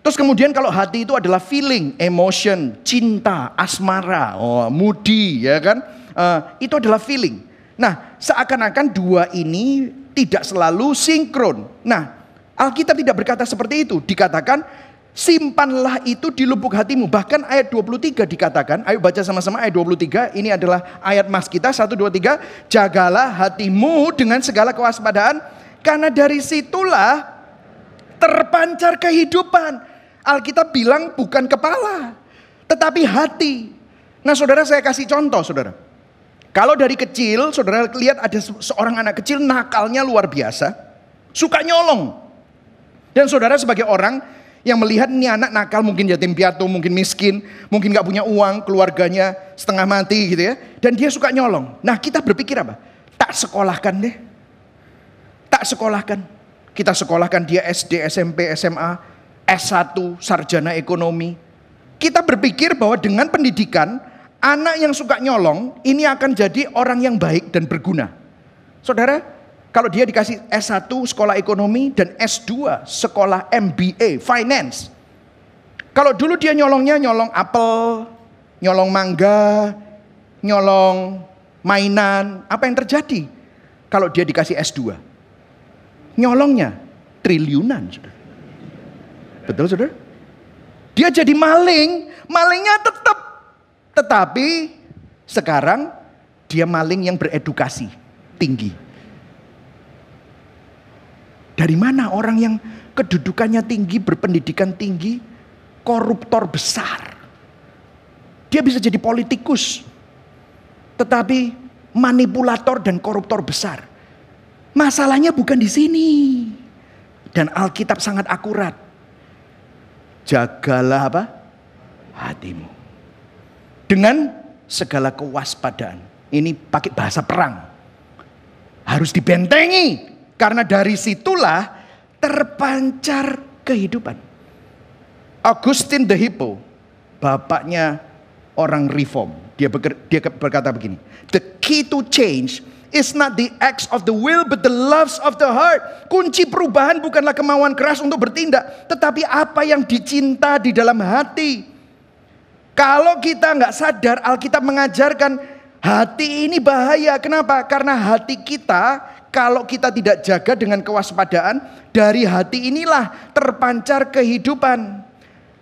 Terus kemudian kalau hati itu adalah feeling, emotion, cinta, asmara, oh, moody, ya kan? Uh, itu adalah feeling. Nah, seakan-akan dua ini tidak selalu sinkron. Nah, Alkitab tidak berkata seperti itu. Dikatakan Simpanlah itu di lubuk hatimu. Bahkan ayat 23 dikatakan, ayo baca sama-sama ayat 23. Ini adalah ayat mas kita, 1, 2, 3. Jagalah hatimu dengan segala kewaspadaan. Karena dari situlah terpancar kehidupan. Alkitab bilang bukan kepala, tetapi hati. Nah saudara saya kasih contoh saudara. Kalau dari kecil saudara lihat ada seorang anak kecil nakalnya luar biasa. Suka nyolong. Dan saudara sebagai orang yang melihat ini anak nakal mungkin yatim piatu, mungkin miskin, mungkin gak punya uang, keluarganya setengah mati gitu ya. Dan dia suka nyolong. Nah kita berpikir apa? Tak sekolahkan deh. Tak sekolahkan. Kita sekolahkan dia SD, SMP, SMA, S1, sarjana ekonomi. Kita berpikir bahwa dengan pendidikan, anak yang suka nyolong ini akan jadi orang yang baik dan berguna. Saudara, kalau dia dikasih S1 sekolah ekonomi dan S2 sekolah MBA finance. Kalau dulu dia nyolongnya nyolong apel, nyolong mangga, nyolong mainan, apa yang terjadi? Kalau dia dikasih S2. Nyolongnya triliunan, Saudara. Betul, Saudara? Dia jadi maling, malingnya tetap tetapi sekarang dia maling yang beredukasi tinggi. Dari mana orang yang kedudukannya tinggi, berpendidikan tinggi, koruptor besar. Dia bisa jadi politikus, tetapi manipulator dan koruptor besar. Masalahnya bukan di sini. Dan Alkitab sangat akurat. Jagalah apa? Hatimu. Dengan segala kewaspadaan. Ini pakai bahasa perang. Harus dibentengi karena dari situlah terpancar kehidupan. Augustine the Hippo, bapaknya orang reform, dia, dia berkata begini, The key to change is not the acts of the will but the loves of the heart. Kunci perubahan bukanlah kemauan keras untuk bertindak, tetapi apa yang dicinta di dalam hati. Kalau kita nggak sadar, Alkitab mengajarkan hati ini bahaya. Kenapa? Karena hati kita kalau kita tidak jaga dengan kewaspadaan, dari hati inilah terpancar kehidupan.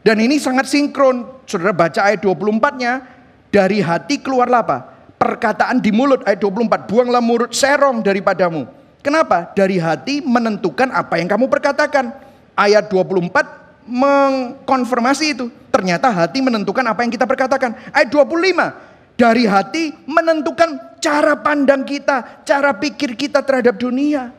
Dan ini sangat sinkron. Saudara baca ayat 24-nya, dari hati keluarlah apa? Perkataan di mulut ayat 24, buanglah mulut serong daripadamu. Kenapa? Dari hati menentukan apa yang kamu perkatakan. Ayat 24 mengkonfirmasi itu. Ternyata hati menentukan apa yang kita perkatakan. Ayat 25, dari hati menentukan cara pandang kita, cara pikir kita terhadap dunia.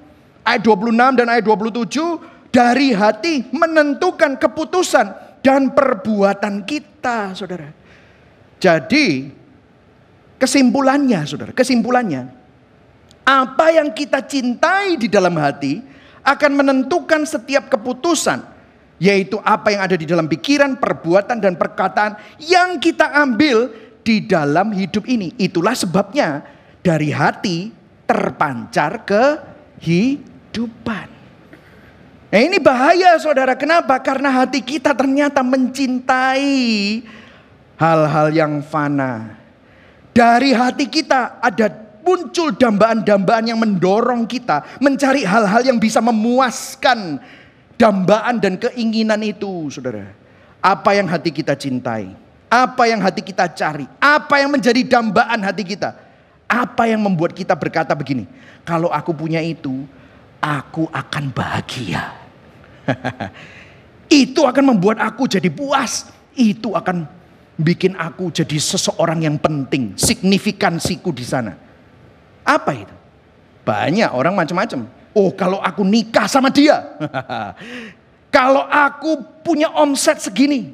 Ayat 26 dan ayat 27, dari hati menentukan keputusan dan perbuatan kita, saudara. Jadi, kesimpulannya, saudara, kesimpulannya, apa yang kita cintai di dalam hati akan menentukan setiap keputusan yaitu apa yang ada di dalam pikiran, perbuatan, dan perkataan yang kita ambil di dalam hidup ini. Itulah sebabnya dari hati terpancar kehidupan. Nah ini bahaya saudara, kenapa? Karena hati kita ternyata mencintai hal-hal yang fana. Dari hati kita ada muncul dambaan-dambaan yang mendorong kita mencari hal-hal yang bisa memuaskan dambaan dan keinginan itu, saudara. Apa yang hati kita cintai, apa yang hati kita cari, apa yang menjadi dambaan hati kita, apa yang membuat kita berkata begini, kalau aku punya itu, aku akan bahagia. itu akan membuat aku jadi puas, itu akan bikin aku jadi seseorang yang penting, signifikansiku di sana. Apa itu? Banyak orang macam-macam. Oh kalau aku nikah sama dia. kalau aku punya omset segini.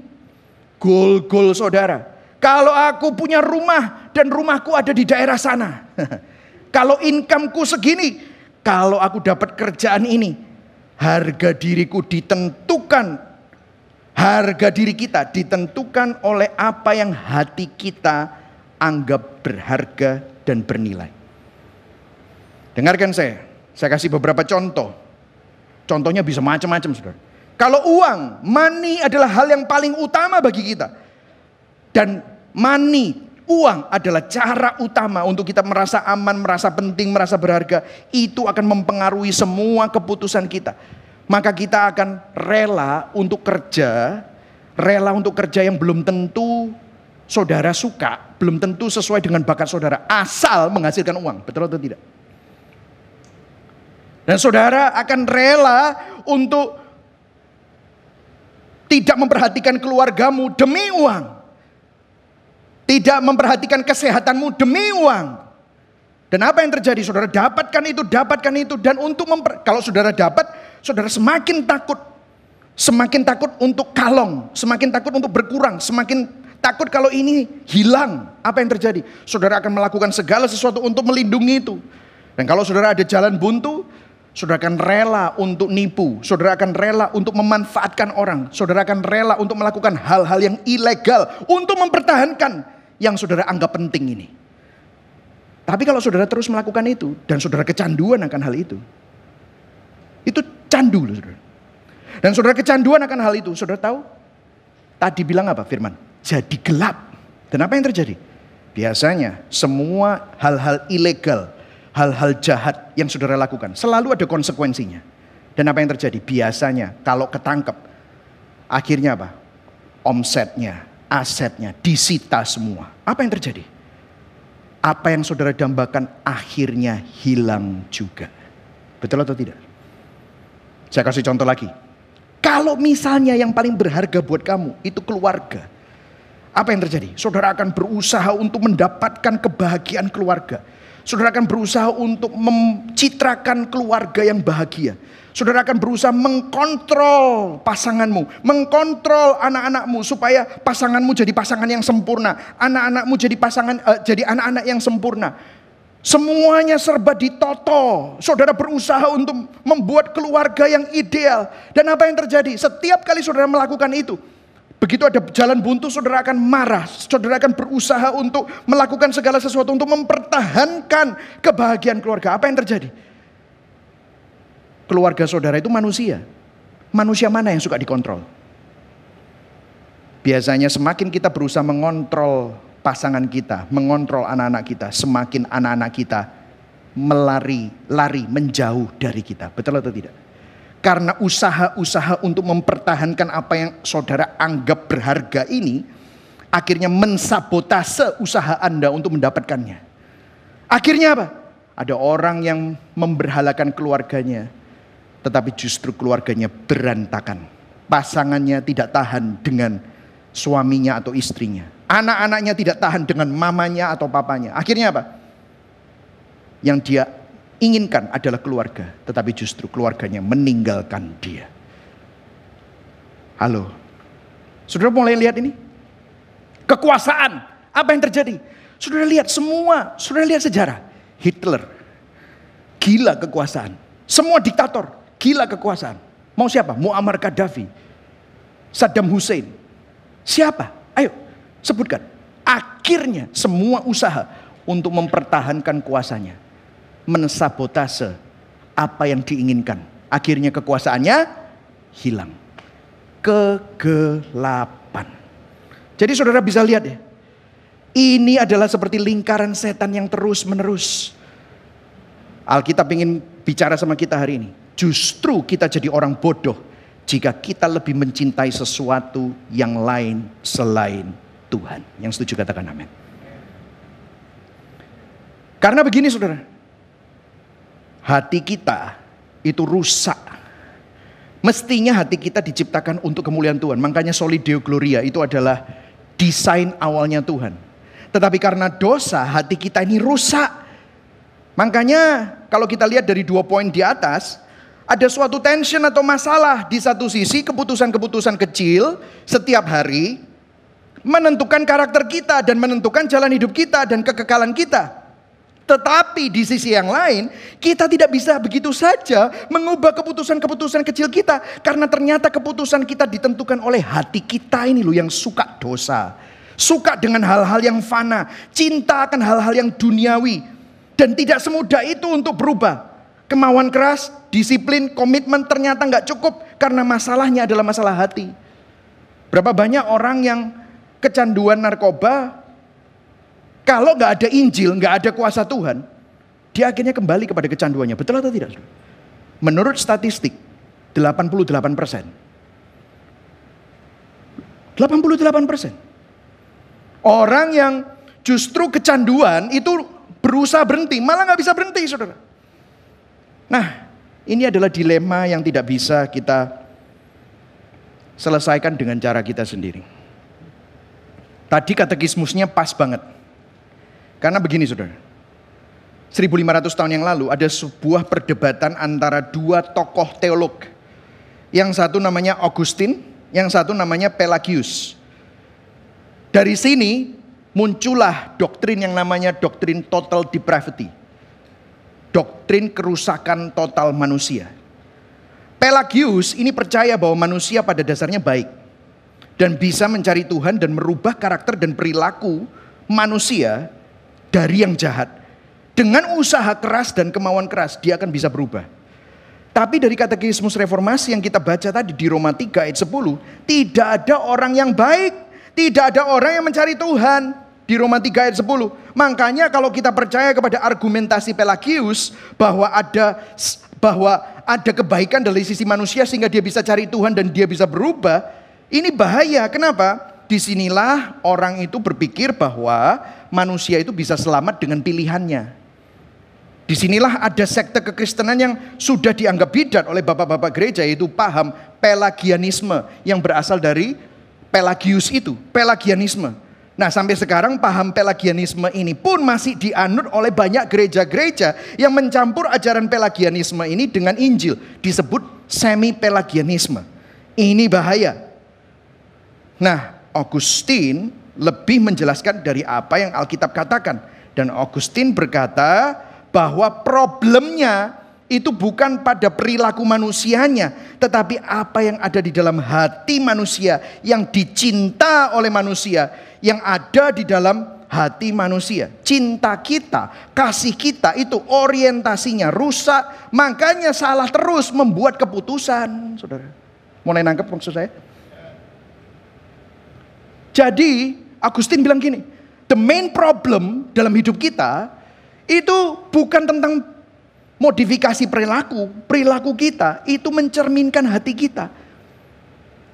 Gol-gol saudara. Kalau aku punya rumah dan rumahku ada di daerah sana. kalau incomeku segini. Kalau aku dapat kerjaan ini. Harga diriku ditentukan. Harga diri kita ditentukan oleh apa yang hati kita anggap berharga dan bernilai. Dengarkan saya, saya kasih beberapa contoh. Contohnya bisa macam-macam, saudara. Kalau uang, money adalah hal yang paling utama bagi kita. Dan money, uang adalah cara utama untuk kita merasa aman, merasa penting, merasa berharga. Itu akan mempengaruhi semua keputusan kita. Maka kita akan rela untuk kerja, rela untuk kerja yang belum tentu saudara suka, belum tentu sesuai dengan bakat saudara, asal menghasilkan uang. Betul atau tidak? Dan saudara akan rela untuk tidak memperhatikan keluargamu demi uang. Tidak memperhatikan kesehatanmu demi uang. Dan apa yang terjadi? Saudara dapatkan itu, dapatkan itu. Dan untuk memper, kalau saudara dapat, saudara semakin takut. Semakin takut untuk kalong. Semakin takut untuk berkurang. Semakin takut kalau ini hilang. Apa yang terjadi? Saudara akan melakukan segala sesuatu untuk melindungi itu. Dan kalau saudara ada jalan buntu, Saudara akan rela untuk nipu, saudara akan rela untuk memanfaatkan orang, saudara akan rela untuk melakukan hal-hal yang ilegal untuk mempertahankan yang saudara anggap penting ini. Tapi kalau saudara terus melakukan itu dan saudara kecanduan akan hal itu, itu candu saudara. Dan saudara kecanduan akan hal itu, saudara tahu? Tadi bilang apa Firman? Jadi gelap. Dan apa yang terjadi? Biasanya semua hal-hal ilegal hal-hal jahat yang saudara lakukan. Selalu ada konsekuensinya. Dan apa yang terjadi? Biasanya kalau ketangkep, akhirnya apa? Omsetnya, asetnya disita semua. Apa yang terjadi? Apa yang saudara dambakan akhirnya hilang juga. Betul atau tidak? Saya kasih contoh lagi. Kalau misalnya yang paling berharga buat kamu itu keluarga. Apa yang terjadi? Saudara akan berusaha untuk mendapatkan kebahagiaan keluarga Saudara akan berusaha untuk mencitrakan keluarga yang bahagia. Saudara akan berusaha mengkontrol pasanganmu, mengkontrol anak-anakmu supaya pasanganmu jadi pasangan yang sempurna, anak-anakmu jadi pasangan uh, jadi anak-anak yang sempurna. Semuanya serba ditoto. Saudara berusaha untuk membuat keluarga yang ideal. Dan apa yang terjadi? Setiap kali saudara melakukan itu, Begitu ada jalan buntu, saudara akan marah. Saudara akan berusaha untuk melakukan segala sesuatu untuk mempertahankan kebahagiaan keluarga. Apa yang terjadi? Keluarga saudara itu manusia. Manusia mana yang suka dikontrol? Biasanya semakin kita berusaha mengontrol pasangan kita, mengontrol anak-anak kita, semakin anak-anak kita melari, lari menjauh dari kita. Betul atau tidak? Karena usaha-usaha untuk mempertahankan apa yang saudara anggap berharga ini, akhirnya mensabotase usaha Anda untuk mendapatkannya. Akhirnya apa? Ada orang yang memberhalakan keluarganya, tetapi justru keluarganya berantakan. Pasangannya tidak tahan dengan suaminya atau istrinya. Anak-anaknya tidak tahan dengan mamanya atau papanya. Akhirnya apa? Yang dia inginkan adalah keluarga, tetapi justru keluarganya meninggalkan dia. Halo. Saudara mulai lihat ini? Kekuasaan. Apa yang terjadi? Saudara lihat semua, saudara lihat sejarah. Hitler. Gila kekuasaan. Semua diktator, gila kekuasaan. Mau siapa? Muammar Gaddafi. Saddam Hussein. Siapa? Ayo, sebutkan. Akhirnya semua usaha untuk mempertahankan kuasanya. Mensabotase apa yang diinginkan. Akhirnya kekuasaannya hilang. Kegelapan. Jadi saudara bisa lihat ya. Ini adalah seperti lingkaran setan yang terus menerus. Alkitab ingin bicara sama kita hari ini. Justru kita jadi orang bodoh jika kita lebih mencintai sesuatu yang lain selain Tuhan. Yang setuju katakan amin. Karena begini saudara, hati kita itu rusak. Mestinya hati kita diciptakan untuk kemuliaan Tuhan. Makanya Solideo Gloria itu adalah desain awalnya Tuhan. Tetapi karena dosa hati kita ini rusak. Makanya kalau kita lihat dari dua poin di atas, ada suatu tension atau masalah di satu sisi keputusan-keputusan kecil setiap hari menentukan karakter kita dan menentukan jalan hidup kita dan kekekalan kita. Tetapi di sisi yang lain, kita tidak bisa begitu saja mengubah keputusan-keputusan kecil kita karena ternyata keputusan kita ditentukan oleh hati kita ini loh yang suka dosa. Suka dengan hal-hal yang fana, cinta akan hal-hal yang duniawi dan tidak semudah itu untuk berubah. Kemauan keras, disiplin, komitmen ternyata nggak cukup karena masalahnya adalah masalah hati. Berapa banyak orang yang kecanduan narkoba, kalau nggak ada Injil, nggak ada kuasa Tuhan, dia akhirnya kembali kepada kecanduannya. Betul atau tidak? Menurut statistik, 88 persen. 88 persen. Orang yang justru kecanduan itu berusaha berhenti, malah nggak bisa berhenti, saudara. Nah, ini adalah dilema yang tidak bisa kita selesaikan dengan cara kita sendiri. Tadi katekismusnya pas banget. Karena begini saudara. 1500 tahun yang lalu ada sebuah perdebatan antara dua tokoh teolog. Yang satu namanya Augustin, yang satu namanya Pelagius. Dari sini muncullah doktrin yang namanya doktrin total depravity doktrin kerusakan total manusia. Pelagius ini percaya bahwa manusia pada dasarnya baik dan bisa mencari Tuhan dan merubah karakter dan perilaku manusia dari yang jahat. Dengan usaha keras dan kemauan keras dia akan bisa berubah. Tapi dari katekismus reformasi yang kita baca tadi di Roma 3 ayat 10, tidak ada orang yang baik, tidak ada orang yang mencari Tuhan, di Roma 3 ayat 10. Makanya kalau kita percaya kepada argumentasi Pelagius bahwa ada bahwa ada kebaikan dari sisi manusia sehingga dia bisa cari Tuhan dan dia bisa berubah, ini bahaya. Kenapa? Di sinilah orang itu berpikir bahwa manusia itu bisa selamat dengan pilihannya. Di sinilah ada sekte kekristenan yang sudah dianggap bidat oleh bapak-bapak gereja yaitu paham pelagianisme yang berasal dari Pelagius itu, pelagianisme. Nah sampai sekarang paham pelagianisme ini pun masih dianut oleh banyak gereja-gereja yang mencampur ajaran pelagianisme ini dengan Injil. Disebut semi pelagianisme. Ini bahaya. Nah Augustin lebih menjelaskan dari apa yang Alkitab katakan. Dan Augustin berkata bahwa problemnya itu bukan pada perilaku manusianya, tetapi apa yang ada di dalam hati manusia yang dicinta oleh manusia yang ada di dalam hati manusia. Cinta kita, kasih kita itu orientasinya rusak, makanya salah terus membuat keputusan, Saudara. Mulai nangkep maksud saya? Jadi Agustin bilang gini, the main problem dalam hidup kita itu bukan tentang modifikasi perilaku. Perilaku kita itu mencerminkan hati kita.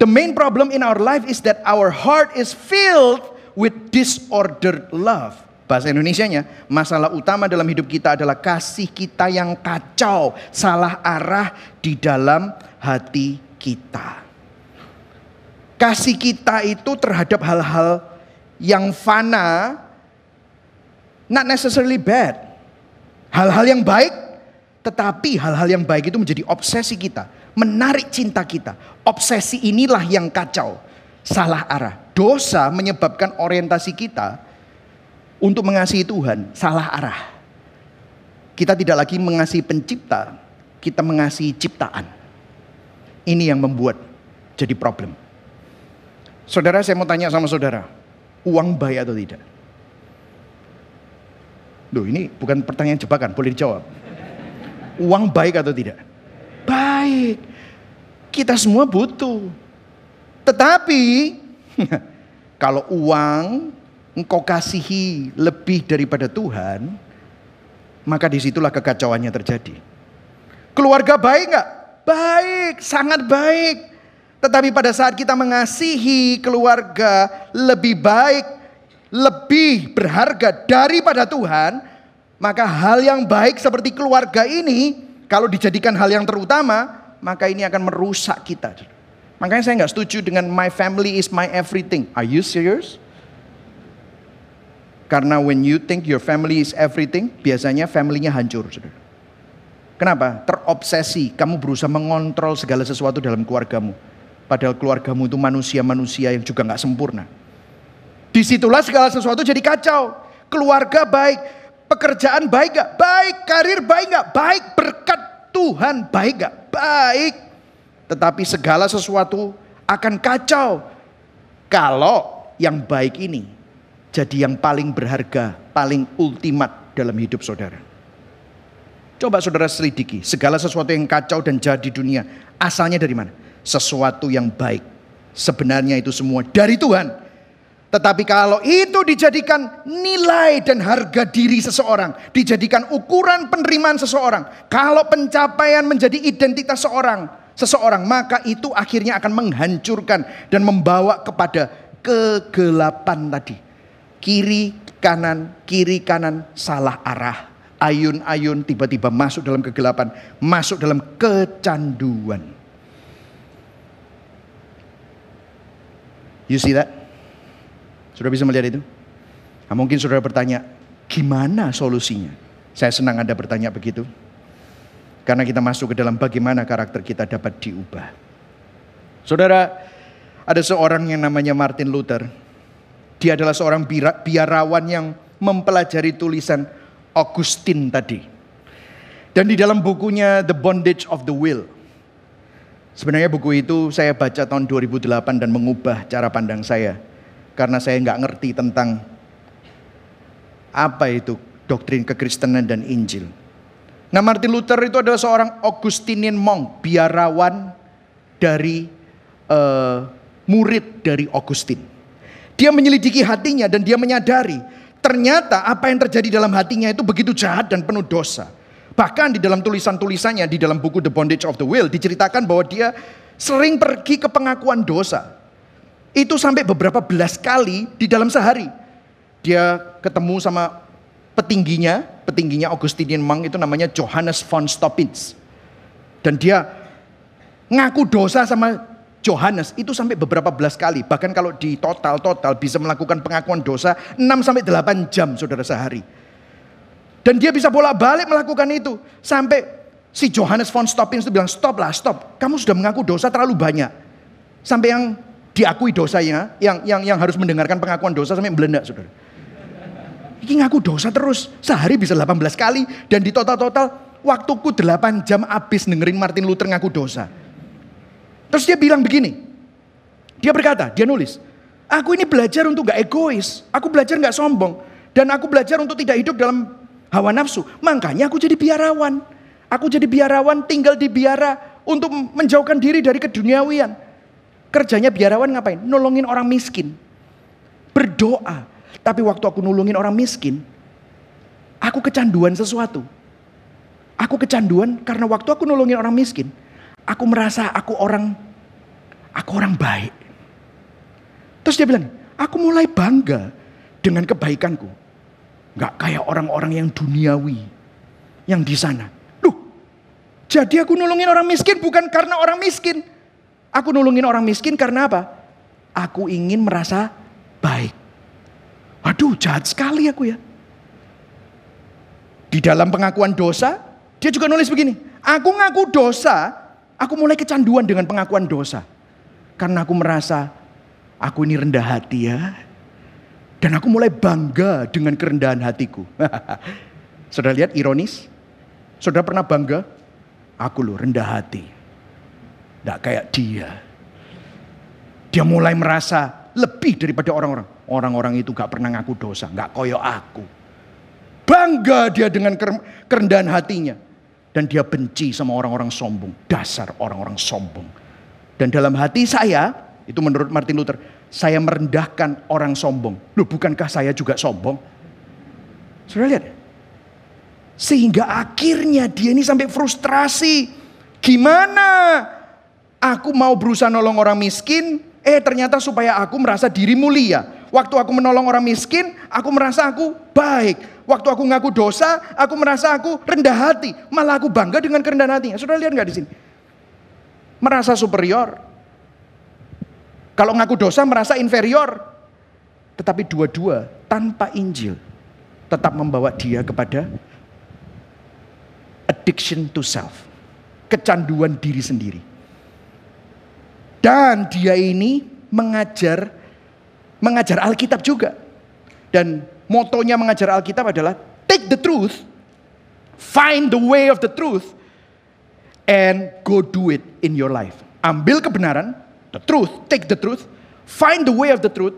The main problem in our life is that our heart is filled with disordered love. Bahasa Indonesianya, masalah utama dalam hidup kita adalah kasih kita yang kacau, salah arah di dalam hati kita. Kasih kita itu terhadap hal-hal yang fana, not necessarily bad. Hal-hal yang baik, tetapi hal-hal yang baik itu menjadi obsesi kita, menarik cinta kita. Obsesi inilah yang kacau, salah arah. Dosa menyebabkan orientasi kita untuk mengasihi Tuhan salah arah. Kita tidak lagi mengasihi pencipta, kita mengasihi ciptaan. Ini yang membuat jadi problem. Saudara, saya mau tanya sama saudara, uang baik atau tidak? Duh, ini bukan pertanyaan jebakan, boleh dijawab. Uang baik atau tidak? Baik. Kita semua butuh. Tetapi kalau uang engkau kasihi lebih daripada Tuhan, maka di situlah kekacauannya terjadi. Keluarga baik nggak? Baik, sangat baik. Tetapi pada saat kita mengasihi keluarga lebih baik, lebih berharga daripada Tuhan, maka hal yang baik seperti keluarga ini, kalau dijadikan hal yang terutama, maka ini akan merusak kita. Makanya saya nggak setuju dengan my family is my everything. Are you serious? Karena when you think your family is everything, biasanya familynya hancur. Kenapa? Terobsesi, kamu berusaha mengontrol segala sesuatu dalam keluargamu. Padahal keluargamu itu manusia-manusia yang juga nggak sempurna. Di situlah segala sesuatu jadi kacau. Keluarga baik, pekerjaan baik gak? Baik, karir baik gak? Baik, berkat Tuhan baik gak? Baik. Tetapi segala sesuatu akan kacau. Kalau yang baik ini jadi yang paling berharga, paling ultimat dalam hidup saudara. Coba saudara selidiki, segala sesuatu yang kacau dan jadi dunia, asalnya dari mana? Sesuatu yang baik. Sebenarnya itu semua dari Tuhan. Tetapi kalau itu dijadikan nilai dan harga diri seseorang, dijadikan ukuran penerimaan seseorang, kalau pencapaian menjadi identitas seorang, seseorang, maka itu akhirnya akan menghancurkan dan membawa kepada kegelapan tadi. Kiri kanan, kiri kanan salah arah. Ayun-ayun tiba-tiba masuk dalam kegelapan, masuk dalam kecanduan. You see that? Sudah bisa melihat itu? Nah, mungkin saudara bertanya, gimana solusinya? Saya senang Anda bertanya begitu. Karena kita masuk ke dalam bagaimana karakter kita dapat diubah. Saudara, ada seorang yang namanya Martin Luther. Dia adalah seorang biarawan yang mempelajari tulisan Augustine tadi. Dan di dalam bukunya The Bondage of the Will, Sebenarnya buku itu saya baca tahun 2008 dan mengubah cara pandang saya. Karena saya nggak ngerti tentang apa itu doktrin kekristenan dan Injil. Nah Martin Luther itu adalah seorang Augustinian monk, biarawan dari uh, murid dari Augustin. Dia menyelidiki hatinya dan dia menyadari ternyata apa yang terjadi dalam hatinya itu begitu jahat dan penuh dosa. Bahkan di dalam tulisan-tulisannya di dalam buku The Bondage of the Will diceritakan bahwa dia sering pergi ke pengakuan dosa. Itu sampai beberapa belas kali di dalam sehari. Dia ketemu sama petingginya, petingginya Augustinian monk itu namanya Johannes von Stoppitz. Dan dia ngaku dosa sama Johannes itu sampai beberapa belas kali. Bahkan kalau di total-total bisa melakukan pengakuan dosa 6 sampai 8 jam saudara sehari. Dan dia bisa bolak-balik melakukan itu. Sampai si Johannes von Stoppins itu bilang, stop lah, stop. Kamu sudah mengaku dosa terlalu banyak. Sampai yang diakui dosanya, yang yang yang harus mendengarkan pengakuan dosa sampai belenda, saudara. Ini ngaku dosa terus. Sehari bisa 18 kali. Dan di total-total, waktuku 8 jam habis dengerin Martin Luther ngaku dosa. Terus dia bilang begini. Dia berkata, dia nulis. Aku ini belajar untuk gak egois. Aku belajar gak sombong. Dan aku belajar untuk tidak hidup dalam hawa nafsu. Makanya aku jadi biarawan. Aku jadi biarawan tinggal di biara untuk menjauhkan diri dari keduniawian. Kerjanya biarawan ngapain? Nolongin orang miskin. berdoa. Tapi waktu aku nulungin orang miskin, aku kecanduan sesuatu. Aku kecanduan karena waktu aku nulungin orang miskin, aku merasa aku orang aku orang baik. Terus dia bilang, aku mulai bangga dengan kebaikanku. Gak kayak orang-orang yang duniawi yang di sana. Duh, jadi aku nulungin orang miskin bukan karena orang miskin. Aku nulungin orang miskin karena apa? Aku ingin merasa baik. Waduh, jahat sekali aku ya. Di dalam pengakuan dosa, dia juga nulis begini. Aku ngaku dosa, aku mulai kecanduan dengan pengakuan dosa. Karena aku merasa aku ini rendah hati ya. Dan aku mulai bangga dengan kerendahan hatiku. Saudara lihat ironis? Saudara pernah bangga? Aku loh rendah hati. Tidak kayak dia. Dia mulai merasa lebih daripada orang-orang. Orang-orang itu gak pernah ngaku dosa, gak koyo aku. Bangga dia dengan kerendahan hatinya. Dan dia benci sama orang-orang sombong. Dasar orang-orang sombong. Dan dalam hati saya, itu menurut Martin Luther, saya merendahkan orang sombong. Loh bukankah saya juga sombong? Sudah lihat? Sehingga akhirnya dia ini sampai frustrasi. Gimana? Aku mau berusaha nolong orang miskin, eh ternyata supaya aku merasa diri mulia. Waktu aku menolong orang miskin, aku merasa aku baik. Waktu aku ngaku dosa, aku merasa aku rendah hati. Malah aku bangga dengan kerendahan hatinya. Sudah lihat nggak di sini? Merasa superior. Kalau ngaku dosa merasa inferior. Tetapi dua-dua tanpa Injil tetap membawa dia kepada addiction to self. Kecanduan diri sendiri. Dan dia ini mengajar mengajar Alkitab juga. Dan motonya mengajar Alkitab adalah take the truth, find the way of the truth, and go do it in your life. Ambil kebenaran, the truth, take the truth, find the way of the truth,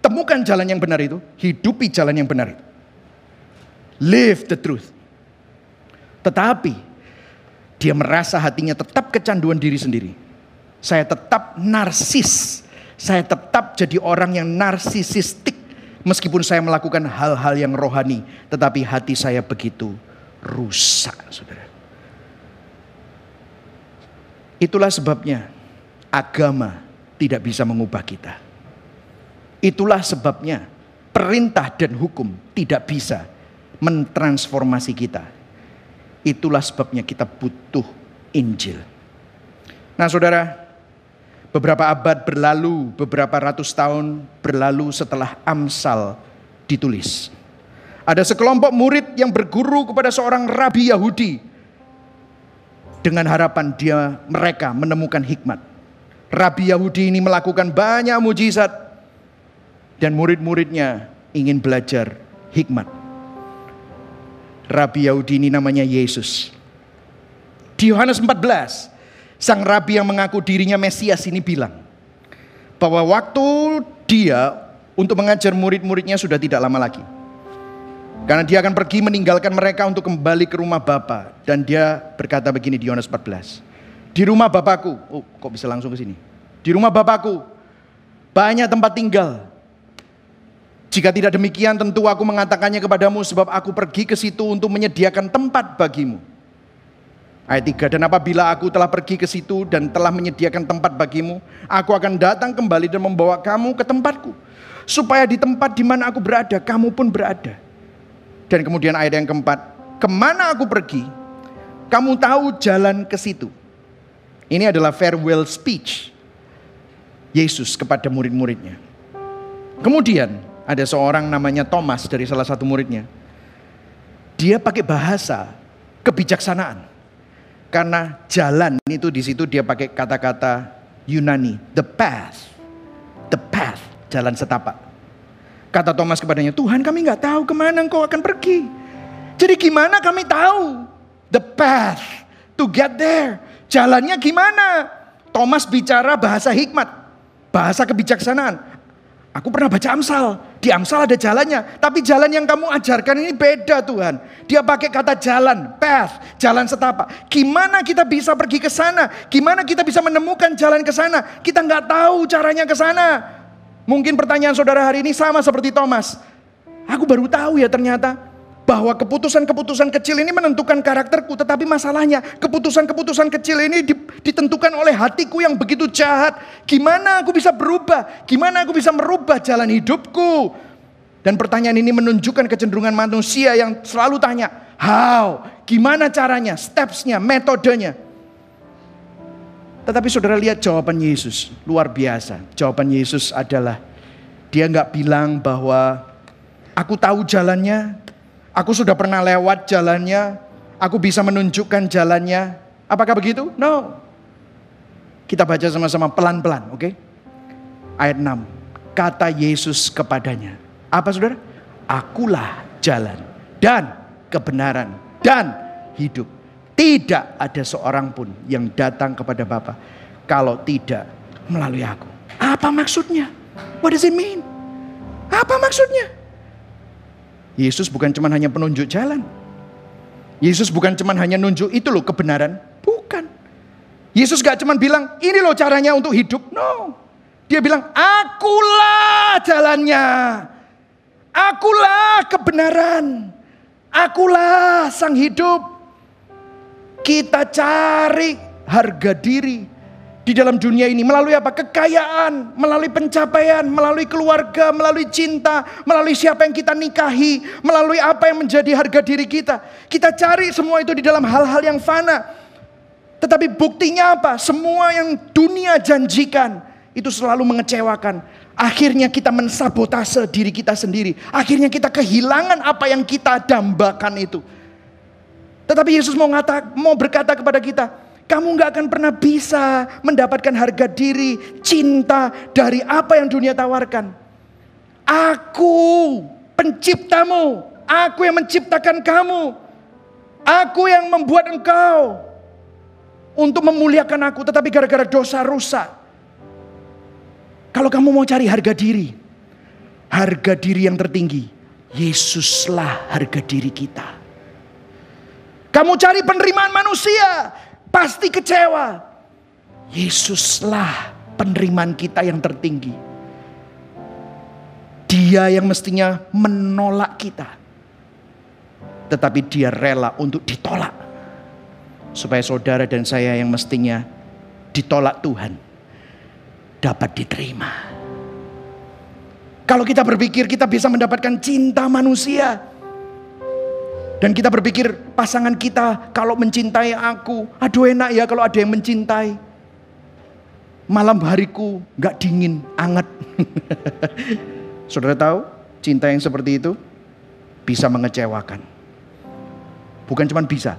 temukan jalan yang benar itu, hidupi jalan yang benar itu. Live the truth. Tetapi dia merasa hatinya tetap kecanduan diri sendiri. Saya tetap narsis saya tetap jadi orang yang narsisistik meskipun saya melakukan hal-hal yang rohani, tetapi hati saya begitu rusak, Saudara. Itulah sebabnya agama tidak bisa mengubah kita. Itulah sebabnya perintah dan hukum tidak bisa mentransformasi kita. Itulah sebabnya kita butuh Injil. Nah, Saudara, Beberapa abad berlalu, beberapa ratus tahun berlalu setelah Amsal ditulis. Ada sekelompok murid yang berguru kepada seorang rabi Yahudi dengan harapan dia mereka menemukan hikmat. Rabi Yahudi ini melakukan banyak mujizat dan murid-muridnya ingin belajar hikmat. Rabi Yahudi ini namanya Yesus. Di Yohanes 14 Sang rabi yang mengaku dirinya Mesias ini bilang bahwa waktu dia untuk mengajar murid-muridnya sudah tidak lama lagi. Karena dia akan pergi meninggalkan mereka untuk kembali ke rumah Bapa dan dia berkata begini di Yohanes 14. Di rumah Bapakku, oh kok bisa langsung ke sini? Di rumah Bapakku banyak tempat tinggal. Jika tidak demikian tentu aku mengatakannya kepadamu sebab aku pergi ke situ untuk menyediakan tempat bagimu. Ayat 3, dan apabila aku telah pergi ke situ dan telah menyediakan tempat bagimu, aku akan datang kembali dan membawa kamu ke tempatku. Supaya di tempat di mana aku berada, kamu pun berada. Dan kemudian ayat yang keempat, ke mana aku pergi, kamu tahu jalan ke situ. Ini adalah farewell speech Yesus kepada murid-muridnya. Kemudian ada seorang namanya Thomas dari salah satu muridnya. Dia pakai bahasa kebijaksanaan. Karena jalan itu di situ dia pakai kata-kata Yunani, the path. The path, jalan setapak. Kata Thomas kepadanya, Tuhan kami nggak tahu ke mana engkau akan pergi. Jadi gimana kami tahu the path to get there? Jalannya gimana? Thomas bicara bahasa hikmat, bahasa kebijaksanaan. Aku pernah baca Amsal. Di Amsal ada jalannya. Tapi jalan yang kamu ajarkan ini beda Tuhan. Dia pakai kata jalan, path, jalan setapak. Gimana kita bisa pergi ke sana? Gimana kita bisa menemukan jalan ke sana? Kita nggak tahu caranya ke sana. Mungkin pertanyaan saudara hari ini sama seperti Thomas. Aku baru tahu ya ternyata bahwa keputusan-keputusan kecil ini menentukan karakterku, tetapi masalahnya keputusan-keputusan kecil ini ditentukan oleh hatiku yang begitu jahat. Gimana aku bisa berubah? Gimana aku bisa merubah jalan hidupku? Dan pertanyaan ini menunjukkan kecenderungan manusia yang selalu tanya, how? Gimana caranya? Stepsnya, metodenya. Tetapi saudara lihat jawaban Yesus, luar biasa. Jawaban Yesus adalah, dia nggak bilang bahwa aku tahu jalannya, Aku sudah pernah lewat jalannya, aku bisa menunjukkan jalannya. Apakah begitu? No. Kita baca sama-sama pelan-pelan, oke? Okay? Ayat 6. Kata Yesus kepadanya. Apa saudara? Akulah jalan dan kebenaran dan hidup. Tidak ada seorang pun yang datang kepada Bapa kalau tidak melalui aku. Apa maksudnya? What does it mean? Apa maksudnya? Yesus bukan cuma hanya penunjuk jalan. Yesus bukan cuma hanya nunjuk itu loh kebenaran. Bukan. Yesus gak cuma bilang ini loh caranya untuk hidup. No. Dia bilang akulah jalannya. Akulah kebenaran. Akulah sang hidup. Kita cari harga diri di dalam dunia ini melalui apa? Kekayaan, melalui pencapaian, melalui keluarga, melalui cinta, melalui siapa yang kita nikahi, melalui apa yang menjadi harga diri kita. Kita cari semua itu di dalam hal-hal yang fana. Tetapi buktinya apa? Semua yang dunia janjikan itu selalu mengecewakan. Akhirnya kita mensabotase diri kita sendiri. Akhirnya kita kehilangan apa yang kita dambakan itu. Tetapi Yesus mau ngata, mau berkata kepada kita, kamu nggak akan pernah bisa mendapatkan harga diri, cinta dari apa yang dunia tawarkan. Aku penciptamu, aku yang menciptakan kamu, aku yang membuat engkau untuk memuliakan aku, tetapi gara-gara dosa rusak. Kalau kamu mau cari harga diri, harga diri yang tertinggi, Yesuslah harga diri kita. Kamu cari penerimaan manusia, pasti kecewa. Yesuslah penerimaan kita yang tertinggi. Dia yang mestinya menolak kita. Tetapi dia rela untuk ditolak. Supaya saudara dan saya yang mestinya ditolak Tuhan. Dapat diterima. Kalau kita berpikir kita bisa mendapatkan cinta manusia dan kita berpikir pasangan kita kalau mencintai aku, aduh enak ya kalau ada yang mencintai. Malam hariku gak dingin, anget. Saudara tahu, cinta yang seperti itu bisa mengecewakan. Bukan cuma bisa,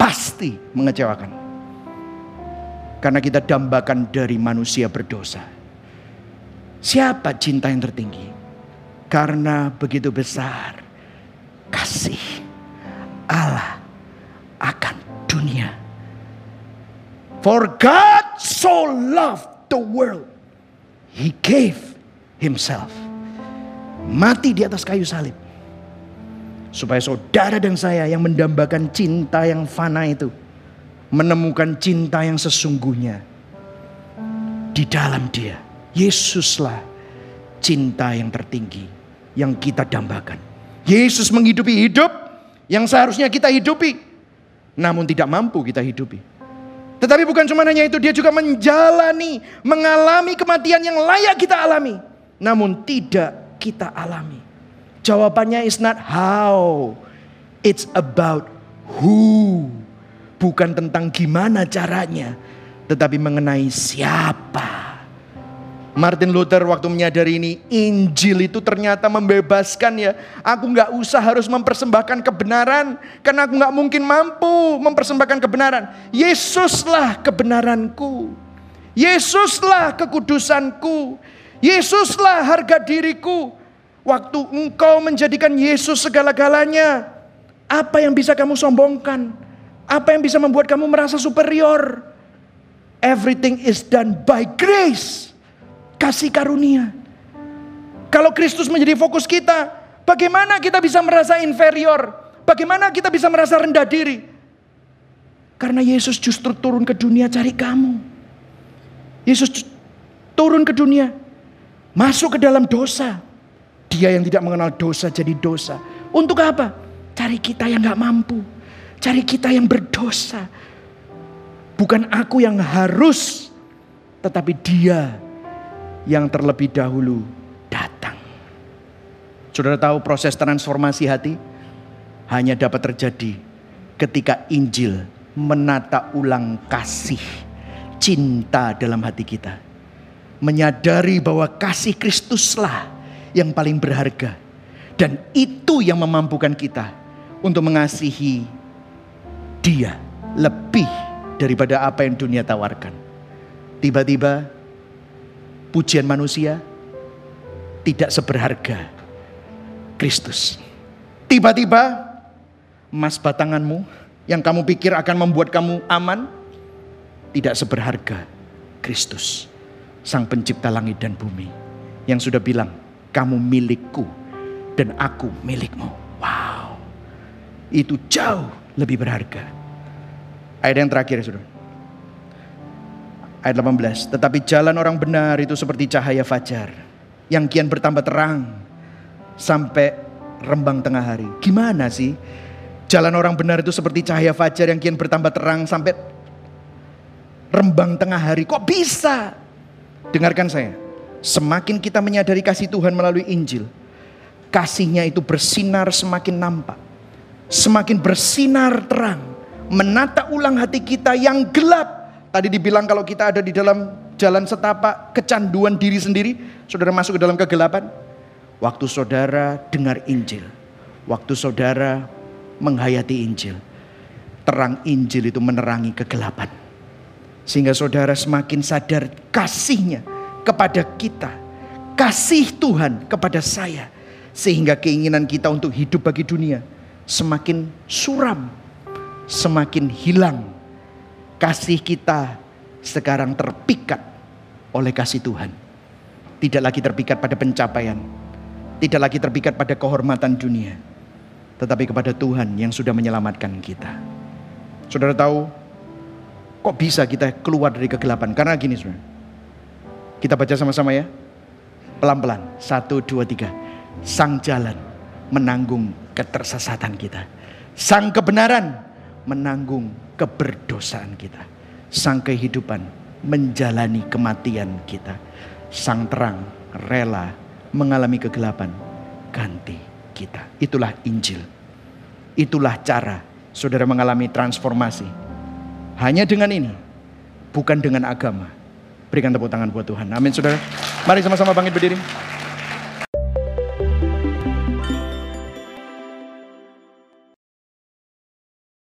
pasti mengecewakan. Karena kita dambakan dari manusia berdosa. Siapa cinta yang tertinggi? Karena begitu besar kasih Allah akan dunia. For God so loved the world, He gave Himself. Mati di atas kayu salib. Supaya saudara dan saya yang mendambakan cinta yang fana itu. Menemukan cinta yang sesungguhnya. Di dalam dia. Yesuslah cinta yang tertinggi. Yang kita dambakan. Yesus menghidupi hidup yang seharusnya kita hidupi, namun tidak mampu kita hidupi. Tetapi bukan cuma hanya itu, dia juga menjalani, mengalami kematian yang layak kita alami, namun tidak kita alami. Jawabannya is not how, it's about who. Bukan tentang gimana caranya, tetapi mengenai siapa Martin Luther waktu menyadari ini, Injil itu ternyata membebaskan ya. Aku nggak usah harus mempersembahkan kebenaran, karena aku nggak mungkin mampu mempersembahkan kebenaran. Yesuslah kebenaranku, Yesuslah kekudusanku, Yesuslah harga diriku. Waktu engkau menjadikan Yesus segala-galanya, apa yang bisa kamu sombongkan? Apa yang bisa membuat kamu merasa superior? Everything is done by grace kasih karunia. Kalau Kristus menjadi fokus kita, bagaimana kita bisa merasa inferior? Bagaimana kita bisa merasa rendah diri? Karena Yesus justru turun ke dunia cari kamu. Yesus turun ke dunia Masuk ke dalam dosa. Dia yang tidak mengenal dosa jadi dosa. Untuk apa? Cari kita yang gak mampu. Cari kita yang berdosa. Bukan aku yang harus. Tetapi dia yang terlebih dahulu datang. Saudara tahu proses transformasi hati? Hanya dapat terjadi ketika Injil menata ulang kasih cinta dalam hati kita menyadari bahwa kasih Kristuslah yang paling berharga. Dan itu yang memampukan kita untuk mengasihi dia lebih daripada apa yang dunia tawarkan. Tiba-tiba pujian manusia tidak seberharga Kristus. Tiba-tiba emas batanganmu yang kamu pikir akan membuat kamu aman tidak seberharga Kristus sang pencipta langit dan bumi yang sudah bilang kamu milikku dan aku milikmu. Wow. Itu jauh lebih berharga. Ayat yang terakhir Saudara. Ayat 18. Tetapi jalan orang benar itu seperti cahaya fajar yang kian bertambah terang sampai rembang tengah hari. Gimana sih? Jalan orang benar itu seperti cahaya fajar yang kian bertambah terang sampai rembang tengah hari. Kok bisa? Dengarkan saya. Semakin kita menyadari kasih Tuhan melalui Injil, kasihnya itu bersinar semakin nampak. Semakin bersinar terang, menata ulang hati kita yang gelap. Tadi dibilang kalau kita ada di dalam jalan setapak kecanduan diri sendiri, saudara masuk ke dalam kegelapan. Waktu saudara dengar Injil, waktu saudara menghayati Injil, terang Injil itu menerangi kegelapan. Sehingga saudara semakin sadar kasihnya kepada kita. Kasih Tuhan kepada saya. Sehingga keinginan kita untuk hidup bagi dunia semakin suram. Semakin hilang. Kasih kita sekarang terpikat oleh kasih Tuhan. Tidak lagi terpikat pada pencapaian. Tidak lagi terpikat pada kehormatan dunia. Tetapi kepada Tuhan yang sudah menyelamatkan kita. Saudara tahu Kok bisa kita keluar dari kegelapan? Karena gini saudara. Kita baca sama-sama ya. Pelan-pelan. Satu, dua, tiga. Sang jalan menanggung ketersesatan kita. Sang kebenaran menanggung keberdosaan kita. Sang kehidupan menjalani kematian kita. Sang terang rela mengalami kegelapan ganti kita. Itulah Injil. Itulah cara saudara mengalami transformasi hanya dengan ini, bukan dengan agama. Berikan tepuk tangan buat Tuhan. Amin saudara. Mari sama-sama bangkit berdiri.